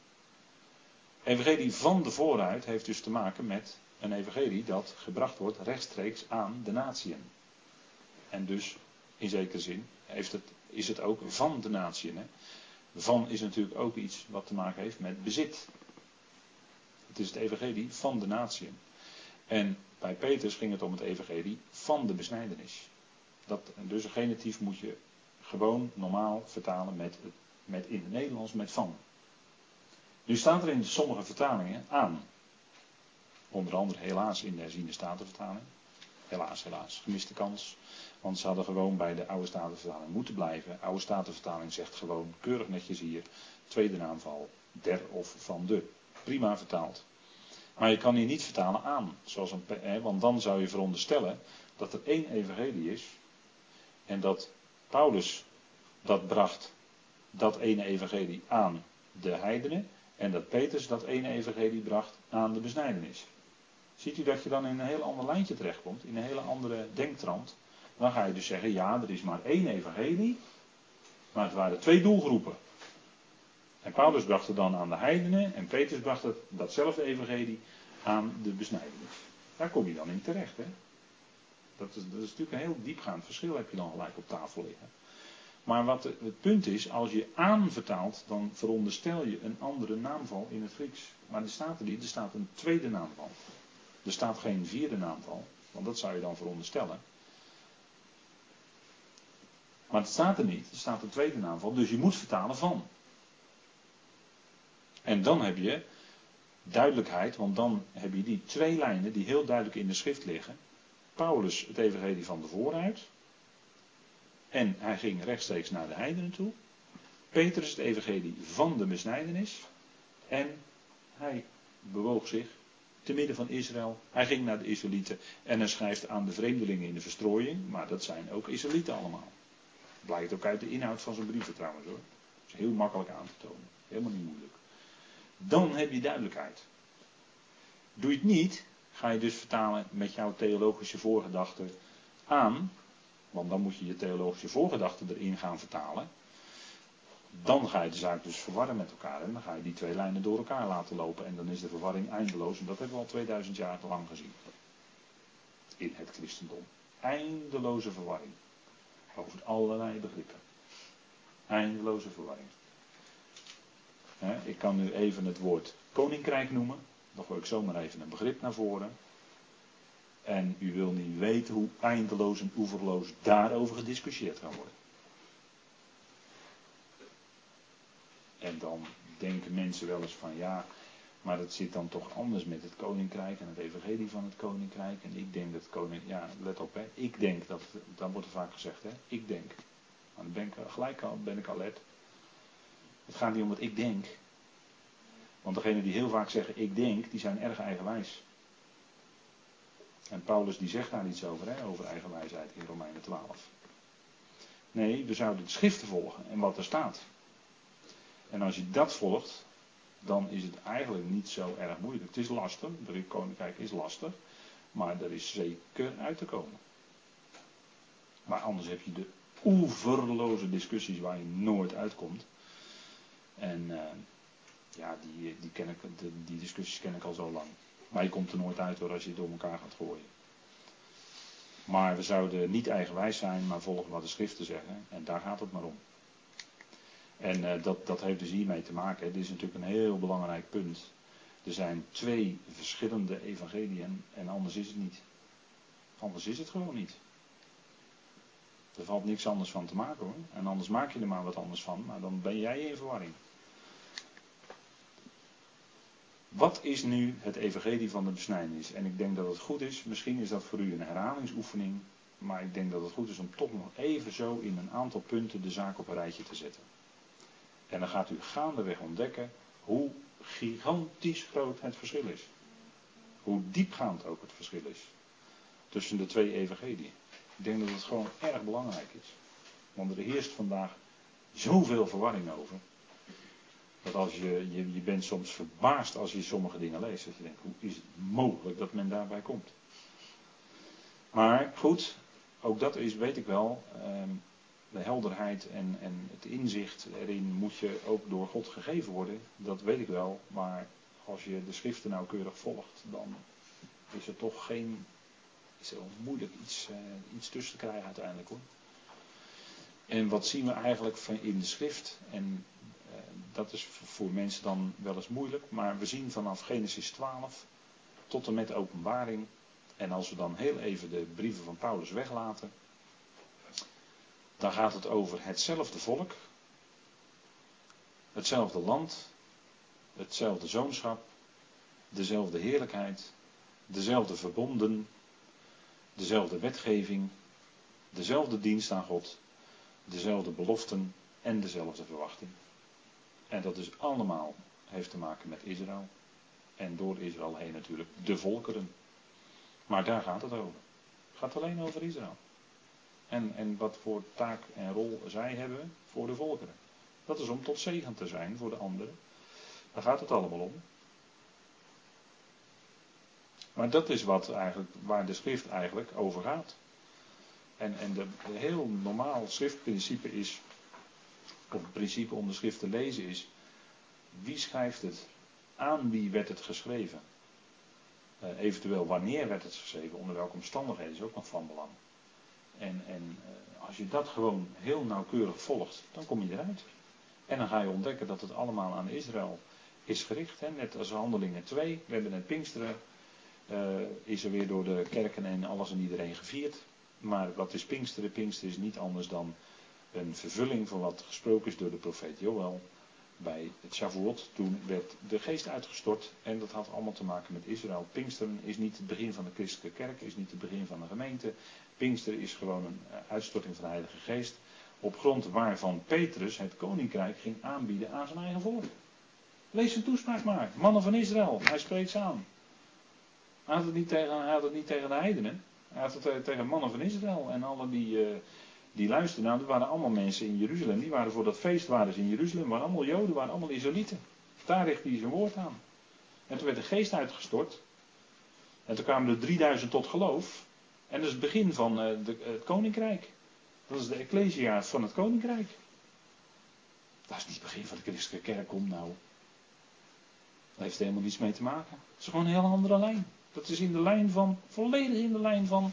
A: Evangelie van de vooruit heeft dus te maken met een evangelie dat gebracht wordt rechtstreeks aan de natieën. En dus, in zekere zin, heeft het, is het ook van de natieën. Van is natuurlijk ook iets wat te maken heeft met bezit. Het is het evangelie van de natieën. En bij Petrus ging het om het evangelie van de besnijdenis. Dat, dus een genitief moet je gewoon normaal vertalen met, met in het Nederlands met van. Nu staat er in sommige vertalingen aan. Onder andere helaas in de herziende statenvertaling. Helaas, helaas. Gemiste kans. Want ze hadden gewoon bij de oude statenvertaling moeten blijven. Oude statenvertaling zegt gewoon keurig netjes hier. Tweede naamval. Der of van de. Prima vertaald. Maar je kan hier niet vertalen aan. Zoals een, hè, want dan zou je veronderstellen dat er één evangelie is. En dat Paulus dat bracht, dat ene evangelie aan de heidenen. En dat Petrus dat ene evangelie bracht aan de besnijdenis. Ziet u dat je dan in een heel ander lijntje terechtkomt, in een hele andere denktrand. Dan ga je dus zeggen, ja, er is maar één evangelie, maar het waren twee doelgroepen. En Paulus bracht het dan aan de heidenen en Petrus bracht datzelfde evangelie aan de besnijdenis. Daar kom je dan in terecht. Hè? Dat, is, dat is natuurlijk een heel diepgaand verschil, heb je dan gelijk op tafel liggen. Maar wat het punt is, als je aanvertaalt, dan veronderstel je een andere naamval in het Grieks. Maar er staat er niet, er staat een tweede naamval. Er staat geen vierde naamval, want dat zou je dan veronderstellen. Maar het staat er niet, er staat een tweede naamval, dus je moet vertalen van. En dan heb je duidelijkheid, want dan heb je die twee lijnen die heel duidelijk in de schrift liggen. Paulus het evangelie van de vooruit. En hij ging rechtstreeks naar de heidenen toe. Petrus het evangelie van de besnijdenis. En hij bewoog zich te midden van Israël. Hij ging naar de Israëlieten en hij schrijft aan de vreemdelingen in de verstrooiing. Maar dat zijn ook Israëlieten allemaal. Blijkt ook uit de inhoud van zijn brieven trouwens hoor. Dat is heel makkelijk aan te tonen. Helemaal niet moeilijk. Dan heb je duidelijkheid. Doe je het niet, ga je dus vertalen met jouw theologische voorgedachten aan. Want dan moet je je theologische voorgedachten erin gaan vertalen. Dan ga je de zaak dus verwarren met elkaar. En dan ga je die twee lijnen door elkaar laten lopen. En dan is de verwarring eindeloos. En dat hebben we al 2000 jaar lang gezien. In het christendom. Eindeloze verwarring. Over allerlei begrippen. Eindeloze verwarring. Ik kan nu even het woord koninkrijk noemen. Dan gooi ik zomaar even een begrip naar voren. En u wil niet weten hoe eindeloos en oeverloos daarover gediscussieerd kan worden. En dan denken mensen wel eens van ja, maar het zit dan toch anders met het koninkrijk en het evangelie van het koninkrijk. En ik denk dat koninkrijk, ja, let op hè, ik denk dat, dat wordt er vaak gezegd hè, ik denk. Maar dan ben ik gelijk al, ben ik. Het gaat niet om wat ik denk. Want degenen die heel vaak zeggen ik denk, die zijn erg eigenwijs. En Paulus die zegt daar iets over, hè, over eigenwijsheid in Romeinen 12. Nee, we zouden de schriften volgen en wat er staat. En als je dat volgt, dan is het eigenlijk niet zo erg moeilijk. Het is lastig, de koninkrijk is lastig, maar er is zeker uit te komen. Maar anders heb je de oeverloze discussies waar je nooit uitkomt. En uh, ja, die, die, ken ik, die discussies ken ik al zo lang. Maar je komt er nooit uit hoor als je het door elkaar gaat gooien. Maar we zouden niet eigenwijs zijn, maar volgen wat de schriften zeggen. En daar gaat het maar om. En uh, dat, dat heeft dus hiermee te maken. Dit is natuurlijk een heel belangrijk punt. Er zijn twee verschillende evangeliën en anders is het niet. Anders is het gewoon niet. Er valt niks anders van te maken hoor. En anders maak je er maar wat anders van, maar dan ben jij in verwarring. Wat is nu het evangelie van de besnijdenis? En ik denk dat het goed is, misschien is dat voor u een herhalingsoefening, maar ik denk dat het goed is om toch nog even zo in een aantal punten de zaak op een rijtje te zetten. En dan gaat u gaandeweg ontdekken hoe gigantisch groot het verschil is. Hoe diepgaand ook het verschil is. Tussen de twee evangeliën. Ik denk dat het gewoon erg belangrijk is. Want er heerst vandaag zoveel verwarring over. Dat als je, je, je bent soms verbaasd als je sommige dingen leest. Dat je denkt, hoe is het mogelijk dat men daarbij komt? Maar goed, ook dat is, weet ik wel, ehm, de helderheid en, en het inzicht erin moet je ook door God gegeven worden. Dat weet ik wel. Maar als je de schriften nauwkeurig volgt, dan is er toch geen. Is er moeilijk iets, uh, iets tussen te krijgen uiteindelijk hoor. En wat zien we eigenlijk in de schrift? En dat is voor mensen dan wel eens moeilijk. Maar we zien vanaf Genesis 12 tot en met openbaring. En als we dan heel even de brieven van Paulus weglaten dan gaat het over hetzelfde volk, hetzelfde land, hetzelfde zoonschap, dezelfde heerlijkheid, dezelfde verbonden, dezelfde wetgeving, dezelfde dienst aan God, dezelfde beloften en dezelfde verwachting. En dat is allemaal heeft te maken met Israël. En door Israël heen natuurlijk de volkeren. Maar daar gaat het over. Het gaat alleen over Israël. En, en wat voor taak en rol zij hebben voor de volkeren. Dat is om tot zegen te zijn voor de anderen. Daar gaat het allemaal om. Maar dat is wat eigenlijk, waar de schrift eigenlijk over gaat. En, en de, heel normaal schriftprincipe is, principe om de schrift te lezen is, wie schrijft het? Aan wie werd het geschreven? Uh, eventueel wanneer werd het geschreven? Onder welke omstandigheden is ook nog van belang. En, en eh, als je dat gewoon heel nauwkeurig volgt, dan kom je eruit. En dan ga je ontdekken dat het allemaal aan Israël is gericht. Hè? Net als handelingen 2. We hebben het Pinksteren. Uh, is er weer door de kerken en alles en iedereen gevierd. Maar wat is Pinksteren? Pinksteren is niet anders dan een vervulling van wat gesproken is door de profeet Joël. Bij het Shavuot, toen werd de geest uitgestort en dat had allemaal te maken met Israël. Pinksteren is niet het begin van de christelijke kerk, is niet het begin van de gemeente. Pinkster is gewoon een eh, uitstorting van de Heilige Geest. Op grond waarvan Petrus het koninkrijk ging aanbieden aan zijn eigen volk. Lees zijn toespraak maar. Mannen van Israël. Hij spreekt ze aan. Hij het niet tegen, hij had het niet tegen de heidenen. Hij had het tegen mannen van Israël. En alle die, uh, die luisterden. Nou, dat waren allemaal mensen in Jeruzalem. Die waren voor dat feest waren in Jeruzalem. waren allemaal Joden, waren allemaal Israëlieten. Daar richtte hij zijn woord aan. En toen werd de geest uitgestort. En toen kwamen er 3000 tot geloof. En dat is het begin van uh, de, het koninkrijk. Dat is de ecclesia van het koninkrijk. Dat is niet het begin van de christelijke kerk, kom nou. Dat heeft helemaal niets mee te maken. Het is gewoon een heel andere lijn. Dat is in de lijn van, volledig in de lijn van.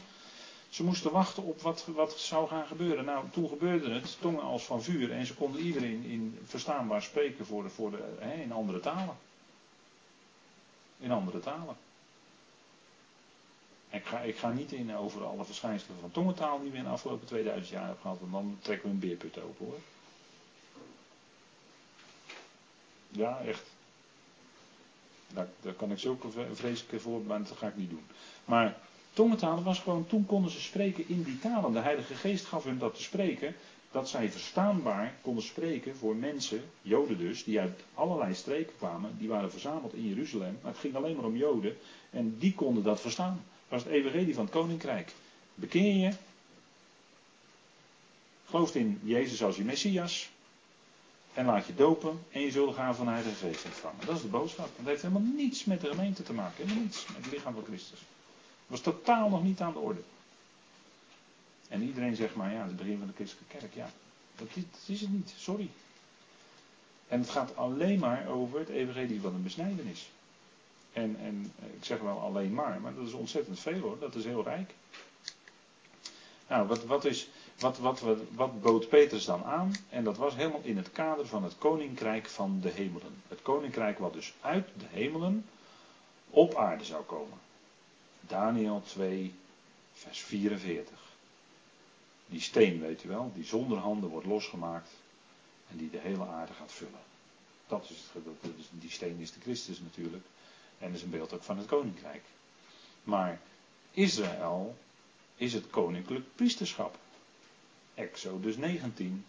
A: Ze moesten wachten op wat, wat zou gaan gebeuren. Nou, toen gebeurde het, tongen als van vuur. En ze konden iedereen in verstaanbaar spreken voor de, voor de, hè, in andere talen. In andere talen. Ik ga, ik ga niet in over alle verschijnselen van tongentaal die we in de afgelopen 2000 jaar hebben gehad, want dan trekken we een beerput open hoor. Ja, echt. Daar, kan ik zulke vreselijke voor, maar dat ga ik niet doen. Maar tongentalen was gewoon, toen konden ze spreken in die talen. De Heilige Geest gaf hun dat te spreken, dat zij verstaanbaar konden spreken voor mensen, Joden dus, die uit allerlei streken kwamen. Die waren verzameld in Jeruzalem, maar het ging alleen maar om Joden. En die konden dat verstaan was het evangelie van het koninkrijk. Bekeer je. Geloof in Jezus als je Messias. En laat je dopen. En je zult gaan van de Heilige Geest ontvangen. Dat is de boodschap. Dat heeft helemaal niets met de gemeente te maken. Helemaal niets met het lichaam van Christus. Was totaal nog niet aan de orde. En iedereen zegt maar, ja, het begin van de christelijke kerk. Ja, dat is, is het niet. Sorry. En het gaat alleen maar over het evangelie van de besnijdenis. En, en ik zeg wel alleen maar, maar dat is ontzettend veel hoor, dat is heel rijk. Nou, wat, wat, is, wat, wat, wat bood Petrus dan aan? En dat was helemaal in het kader van het koninkrijk van de hemelen. Het koninkrijk wat dus uit de hemelen op aarde zou komen. Daniel 2, vers 44. Die steen, weet u wel, die zonder handen wordt losgemaakt en die de hele aarde gaat vullen. Dat is, die steen is de Christus natuurlijk. En is een beeld ook van het koninkrijk. Maar Israël is het koninklijk priesterschap. Exodus 19.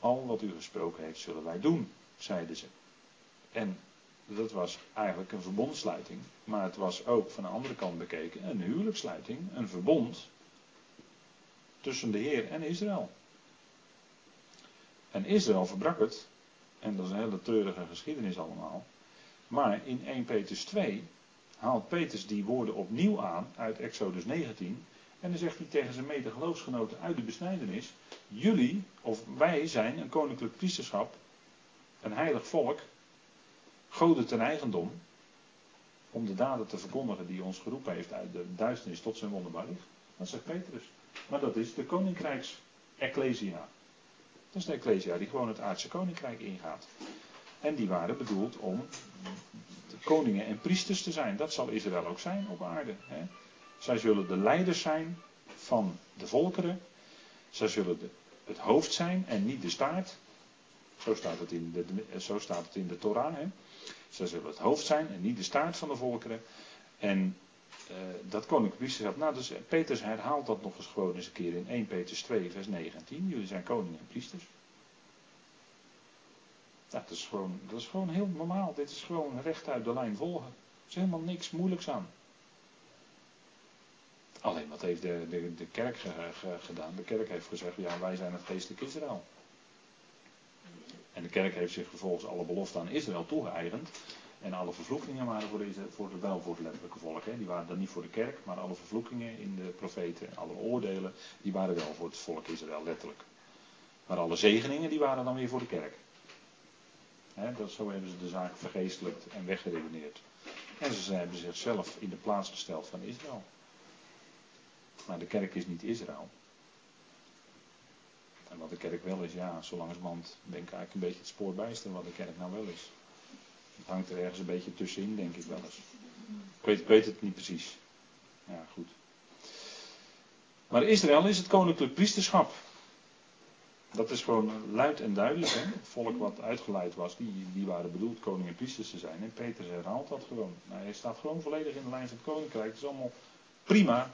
A: Al wat u gesproken heeft, zullen wij doen, zeiden ze. En dat was eigenlijk een verbondsluiting. Maar het was ook van de andere kant bekeken een huwelijkssluiting, een verbond tussen de Heer en Israël. En Israël verbrak het. En dat is een hele treurige geschiedenis allemaal. Maar in 1 Petrus 2 haalt Petrus die woorden opnieuw aan uit Exodus 19. En dan zegt hij tegen zijn medegeloofsgenoten uit de besnijdenis: Jullie, of wij zijn een koninklijk priesterschap, een heilig volk, goden ten eigendom, om de daden te verkondigen die ons geroepen heeft uit de duisternis tot zijn wonderbaar licht. Dat zegt Petrus. Maar dat is de koninkrijks-ecclesia. Dat is de ecclesia die gewoon het aardse koninkrijk ingaat. En die waren bedoeld om koningen en priesters te zijn. Dat zal Israël ook zijn op aarde. Hè. Zij zullen de leiders zijn van de volkeren. Zij zullen het hoofd zijn en niet de staart. Zo staat het in de, zo staat het in de Torah. Zij zullen het hoofd zijn en niet de staart van de volkeren. En uh, dat koninklijk priesterschap. Nou, dus Petrus herhaalt dat nog eens gewoon eens een keer in 1 Petrus 2, vers 19. Jullie zijn koningen en priesters. dat, is gewoon, dat is gewoon heel normaal. Dit is gewoon recht uit de lijn volgen. Er is helemaal niks moeilijks aan. Alleen wat heeft de, de, de kerk gedaan? De kerk heeft gezegd, ja wij zijn het geestelijk Israël. En de kerk heeft zich vervolgens alle beloften aan Israël toegeëigend. En alle vervloekingen waren voor, deze, voor het, wel voor het letterlijke volk. Hè. Die waren dan niet voor de kerk, maar alle vervloekingen in de profeten, alle oordelen, die waren wel voor het volk Israël letterlijk. Maar alle zegeningen, die waren dan weer voor de kerk. Hè, dat, zo hebben ze de zaak vergeestelijkt en weggeredeneerd. En ze hebben zichzelf in de plaats gesteld van Israël. Maar de kerk is niet Israël. En wat de kerk wel is, ja, zo langzamerhand ben ik eigenlijk een beetje het spoor bijster wat de kerk nou wel is. Het hangt er ergens een beetje tussenin, denk ik wel eens. Ik weet, het niet precies. Ja, goed. Maar Israël is het koninklijk priesterschap. Dat is gewoon luid en duidelijk. Hè? Het volk wat uitgeleid was, die, die waren bedoeld koning en priesters te zijn. En Petrus herhaalt dat gewoon. Nou, hij staat gewoon volledig in de lijn van het koninkrijk. Het is allemaal prima.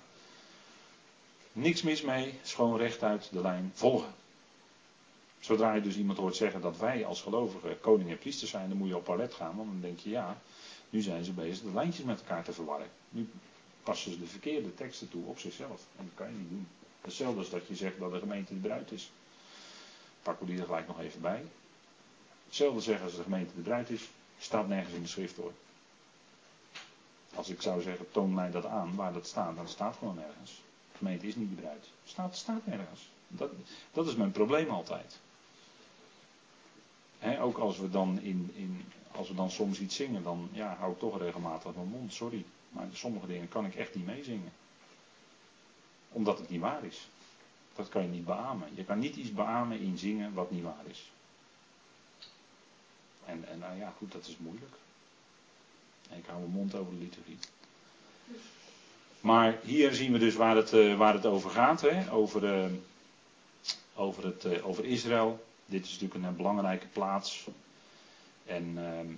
A: Niks mis mee. Het gewoon rechtuit de lijn volgen. Zodra je dus iemand hoort zeggen dat wij als gelovigen koning en priester zijn, dan moet je op palet gaan. Want dan denk je, ja, nu zijn ze bezig de lijntjes met elkaar te verwarren. Nu passen ze de verkeerde teksten toe op zichzelf. En dat kan je niet doen. Hetzelfde als dat je zegt dat de gemeente de bruid is. Pakken we die er gelijk nog even bij. Hetzelfde zeggen als de gemeente de bruid is, staat nergens in de schrift hoor. Als ik zou zeggen, toon mij dat aan waar dat staat, dan staat gewoon nergens. De gemeente is niet de bruid. Staat, staat nergens. Dat, dat is mijn probleem altijd ook als we, dan in, in, als we dan soms iets zingen, dan ja, hou ik toch regelmatig mijn mond, sorry. Maar sommige dingen kan ik echt niet meezingen. Omdat het niet waar is. Dat kan je niet beamen. Je kan niet iets beamen in zingen wat niet waar is. En, en nou ja, goed, dat is moeilijk. En ik hou mijn mond over de liturgie. Maar hier zien we dus waar het, uh, waar het over gaat. Hè? Over, uh, over, het, uh, over Israël. Dit is natuurlijk een belangrijke plaats. En uh,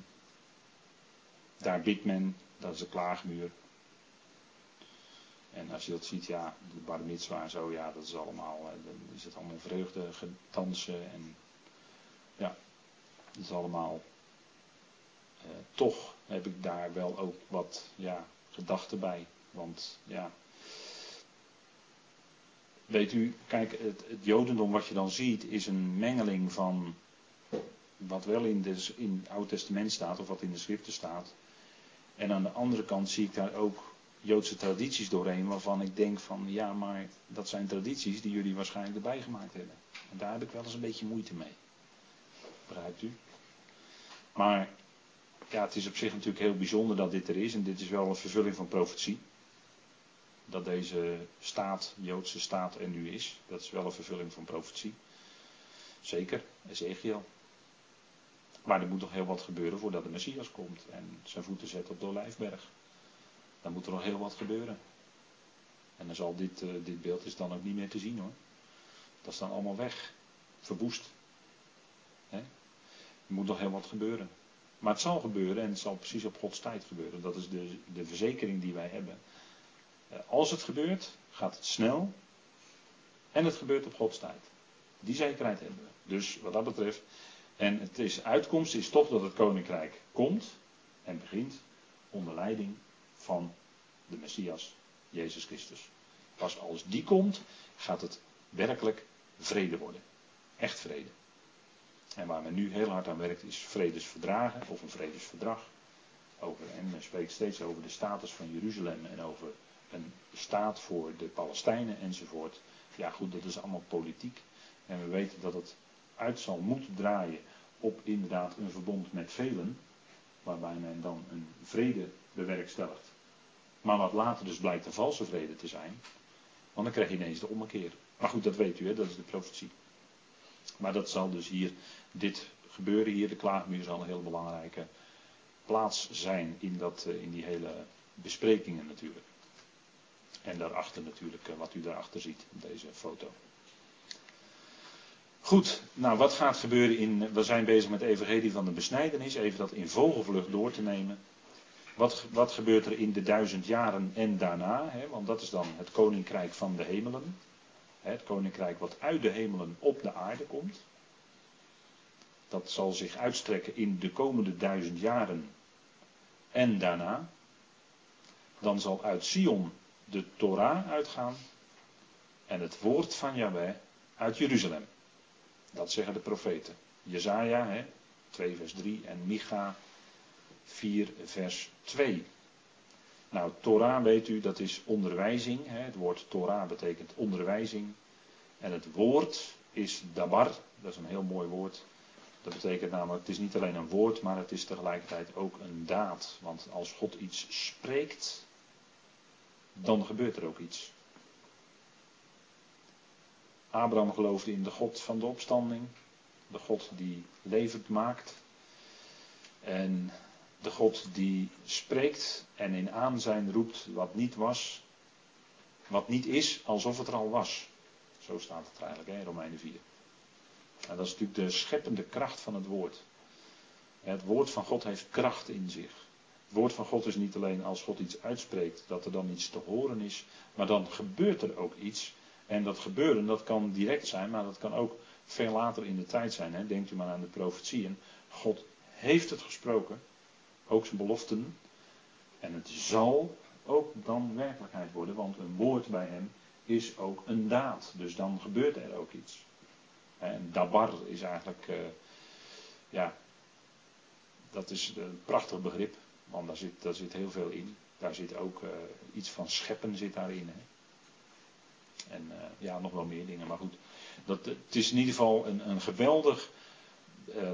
A: daar bidt men, dat is de klaagmuur. En als je dat ziet, ja, de bar mitzwa en zo, ja, dat is allemaal, uh, dan is het allemaal vreugde, dansen en ja, dat is allemaal. Uh, toch heb ik daar wel ook wat, ja, gedachten bij. Want ja, Weet u, kijk, het, het, Jodendom wat je dan ziet is een mengeling van wat wel in, in het Oude Testament staat of wat in de schriften staat. En aan de andere kant zie ik daar ook Joodse tradities doorheen waarvan ik denk van ja, maar dat zijn tradities die jullie waarschijnlijk erbij gemaakt hebben. En daar heb ik wel eens een beetje moeite mee. Begrijpt u? Maar ja, het is op zich natuurlijk heel bijzonder dat dit er is en dit is wel een vervulling van profetie dat deze staat, Joodse staat er nu is. Dat is wel een vervulling van profetie. Zeker, Ezekiel. Maar er moet nog heel wat gebeuren voordat de Messias komt en zijn voeten zet op de Olijfberg. Dan moet er nog heel wat gebeuren. En dan zal dit, uh, dit beeld is dan ook niet meer te zien hoor. Dat is dan allemaal weg. Verwoest. He? Er moet nog heel wat gebeuren. Maar het zal gebeuren en het zal precies op Gods tijd gebeuren. Dat is de, de verzekering die wij hebben. Eh, als het gebeurt, gaat het snel. En het gebeurt op Gods tijd. Die zekerheid hebben we. Dus wat dat betreft. En het is, uitkomst is toch dat het koninkrijk komt en begint onder leiding van de Messias, Jezus Christus. Pas als die komt, gaat het werkelijk vrede worden. Echt vrede. En waar men nu heel hard aan werkt is vredesverdragen of een vredesverdrag. Over, en men spreekt steeds over de status van Jeruzalem en over een staat voor de Palestijnen enzovoort. Ja goed, dat is allemaal politiek. En we weten dat het uit zal moeten draaien op inderdaad een verbond met velen. Waarbij men dan een vrede bewerkstelligt. Maar wat later dus blijkt een valse vrede te zijn. Want dan krijg je ineens de ommekeer. Maar goed, dat weet u, hè, dat is de profetie. Maar dat zal dus hier, dit gebeuren hier, de klaagmuur zal een heel belangrijke plaats zijn in, dat, eh, in die hele besprekingen natuurlijk. En daarachter natuurlijk, eh, wat u daarachter ziet, deze foto. Goed, nou wat gaat gebeuren in, we zijn bezig met de evangelie van de besnijdenis, even dat in vogelvlucht door te nemen. Wat, wat gebeurt er in de duizend jaren en daarna? Hè? Want dat is dan het koninkrijk van de hemelen. Het koninkrijk wat uit de hemelen op de aarde komt. Dat zal zich uitstrekken in de komende duizend jaren en daarna. Dan zal uit Sion de Torah uitgaan en het woord van Yahweh uit Jeruzalem. Dat zeggen de profeten. Jezaja, hè, 2 vers 3 en Micha 4 vers 2. Nou, Torah weet u, dat is onderwijzing. Hè. Het woord Torah betekent onderwijzing. En het woord is dabar, dat is een heel mooi woord. Dat betekent namelijk, het is niet alleen een woord, maar het is tegelijkertijd ook een daad. Want als God iets spreekt, dan gebeurt er ook iets. Abraham geloofde in de God van de opstanding, de God die levend maakt. En de God die spreekt en in aanzijn roept wat niet was, wat niet is, alsof het er al was. Zo staat het eigenlijk in Romeinen 4. En dat is natuurlijk de scheppende kracht van het woord. Het woord van God heeft kracht in zich. Woord van God is niet alleen als God iets uitspreekt dat er dan iets te horen is, maar dan gebeurt er ook iets. En dat gebeuren, dat kan direct zijn, maar dat kan ook veel later in de tijd zijn. Hè. Denkt u maar aan de profetieën. God heeft het gesproken, ook zijn beloften. En het zal ook dan werkelijkheid worden, want een woord bij hem is ook een daad. Dus dan gebeurt er ook iets. En dabar is eigenlijk, uh, ja, dat is een prachtig begrip, want daar zit, daar zit heel veel in. Daar zit ook uh, iets van scheppen zit daarin. Hè. En uh, ja, nog wel meer dingen, maar goed. Dat, het is in ieder geval een, een geweldig,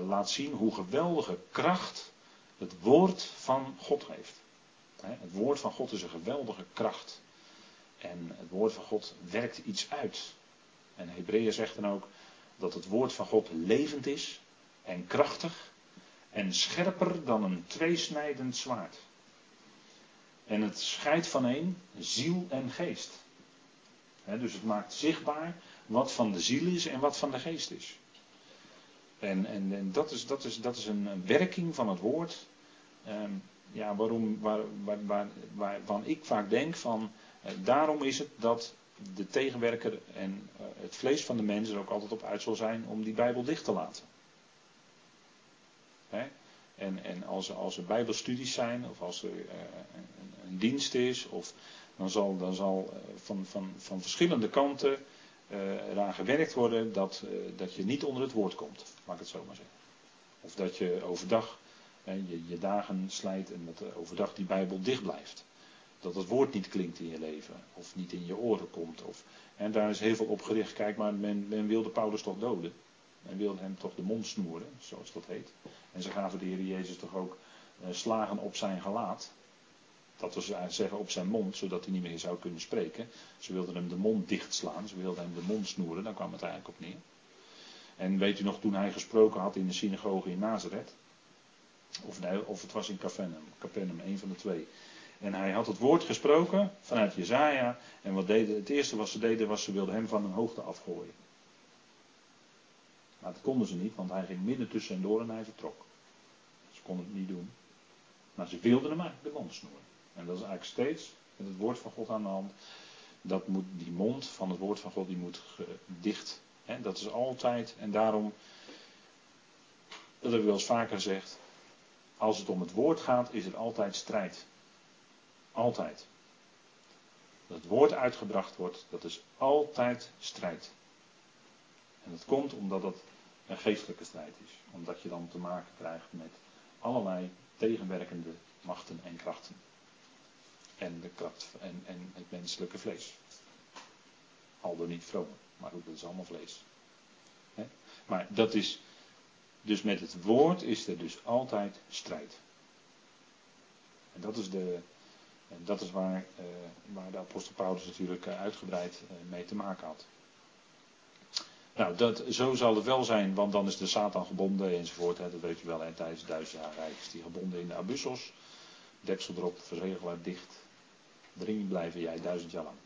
A: laat zien hoe geweldige kracht het woord van God heeft. Het woord van God is een geweldige kracht. En het woord van God werkt iets uit. En Hebreeën zegt dan ook dat het woord van God levend is en krachtig en scherper dan een tweesnijdend zwaard. En het scheidt van een ziel en geest. dus het maakt zichtbaar wat van de ziel is en wat van de geest is. En, en, en dat, is, dat, is, dat is een werking van het woord. Ehm, ja, waarom, waar, waar, waar, waarvan ik vaak denk van. Eh, daarom is het dat de tegenwerker en eh, het vlees van de mens er ook altijd op uit zal zijn om die Bijbel dicht te laten. Hè? En, en als, als er Bijbelstudies zijn, of als er uh, een, een, dienst is, of, dan zal, dan zal uh, van, van, van verschillende kanten uh, eraan gewerkt worden dat, dat je niet onder het woord komt, mag ik het zo maar zeggen. Of dat je overdag je, je dagen slijt en dat overdag die Bijbel dicht blijft. Dat het woord niet klinkt in je leven. Of niet in je oren komt. Of, en daar is heel veel op gericht. Kijk, maar men, men wilde Paulus toch doden. Men wilde hem toch de mond snoeren, zoals dat heet. En ze gaven de Heer Jezus toch ook eh, slagen op zijn gelaat. Dat was zeggen op zijn mond, zodat hij niet meer zou kunnen spreken. Ze wilden hem de mond dichtslaan, ze wilden hem de mond snoeren, daar kwam het eigenlijk op neer. En weet u nog, toen hij gesproken had in de synagoge in Nazareth, of, nee, of het was in Capernaum, Capernaum, een van de twee. En hij had het woord gesproken vanuit Jezaja. En wat deden, het eerste wat ze deden was ze wilden hem van een hoogte afgooien. Maar dat konden ze niet, want hij ging midden tussen door en hij vertrok. Ze konden het niet doen. Maar ze wilden hem eigenlijk de mond snoeren. En dat is eigenlijk steeds met het woord van God aan de hand. Dat moet, die mond van het woord van God die moet dicht. Hè? Dat is altijd. En daarom, dat heb ik wel eens vaker gezegd. Als het om het woord gaat, is er altijd strijd. Altijd. Dat het woord uitgebracht wordt, dat is altijd strijd. En dat komt omdat het een geestelijke strijd is. Omdat je dan te maken krijgt met allerlei tegenwerkende machten en krachten. En, de kracht, en, en het menselijke vlees. Al door niet vroom, maar ook dat is allemaal vlees. Maar dat is, dus met het woord is er dus altijd strijd. En dat is, de, en dat is waar, uh, waar de apostel Paulus natuurlijk uh, uitgebreid uh, mee te maken had. Nou, dat, zo zal het wel zijn, want dan is de Satan gebonden enzovoort. Hè, dat weet je wel, hè, tijdens het duizend jaar rijk is die gebonden in de abyssos. Deksel erop, verzegelaar dicht. Dring blijven jij duizend jaar lang.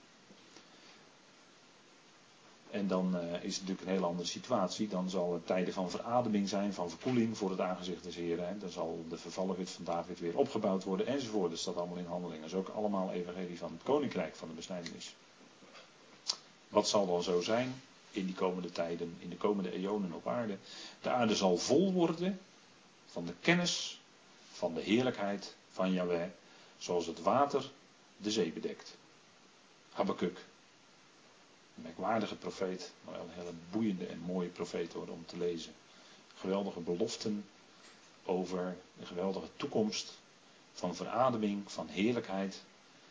A: En dan uh, is het natuurlijk een hele andere situatie. Dan zal het tijden van verademing zijn, van verkoeling voor het aangezicht des Heren. Dan zal de vervallen wit van David weer opgebouwd worden enzovoort. Dat staat allemaal in handelingen. Dat is ook allemaal evangelie van het koninkrijk van de besnijdenis. Wat zal dan zo zijn in die komende tijden, in de komende eonen op aarde? De aarde zal vol worden van de kennis van de heerlijkheid van Yahweh, zoals het water de zee bedekt. Habakkuk een merkwaardige profeet, maar wel een hele boeiende en mooie profeet hoor, om te lezen. Geweldige beloften over de geweldige toekomst van verademing, van heerlijkheid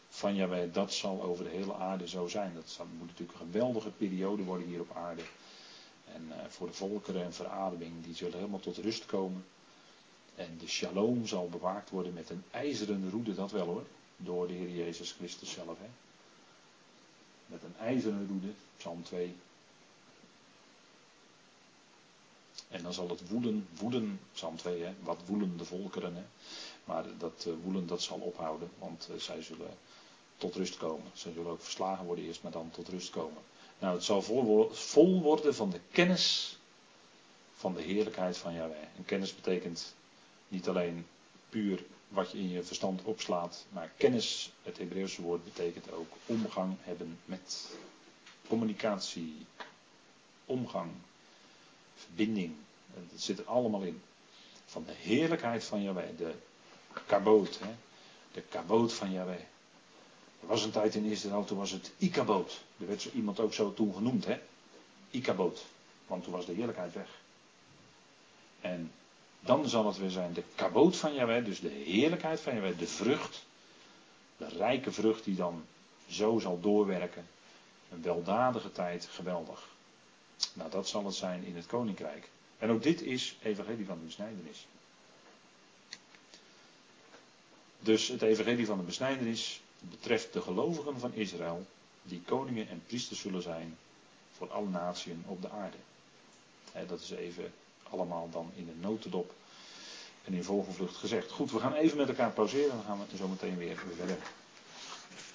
A: van Jaweh. Dat zal over de hele aarde zo zijn. Dat moet natuurlijk een geweldige periode worden hier op aarde. En uh, voor de volkeren en verademing, die zullen helemaal tot rust komen. En de shalom zal bewaakt worden met een ijzeren roede, dat wel hoor. Door de Heer Jezus Christus zelf. Hè met een ijzeren roede, Psalm 2. En dan zal het woeden, woeden, Psalm 2, hè, wat woelen de volkeren. Hè. Maar dat uh, woelen dat zal ophouden, want uh, zij zullen tot rust komen. Ze zullen ook verslagen worden eerst, maar dan tot rust komen. Nou, het zal vol, worden van de kennis van de heerlijkheid van Yahweh. En kennis betekent niet alleen puur wat je in je verstand opslaat. Maar kennis, het Hebreeuwse woord, betekent ook omgang hebben met communicatie, omgang, verbinding. Dat zit er allemaal in. Van de heerlijkheid van Yahweh, de kaboot, hè? de kaboot van Yahweh. Er was een tijd in Israël, toen was het Ikaboot. Er werd iemand ook zo toen genoemd, hè? Ikaboot. Want toen was de heerlijkheid weg. En dan zal het weer zijn de kaboot van Jaweh, dus de heerlijkheid van Jaweh, de vrucht. De rijke vrucht die dan zo zal doorwerken. Een weldadige tijd, geweldig. Nou, dat zal het zijn in het koninkrijk. En ook dit is evangelie van de besnijdenis. Dus het evangelie van de besnijdenis betreft de gelovigen van Israël, die koningen en priesters zullen zijn voor alle naties op de aarde. dat is even allemaal dan in de notendop en in vogelvlucht gezegd. Goed, we gaan even met elkaar pauzeren en dan gaan we zo meteen weer verder.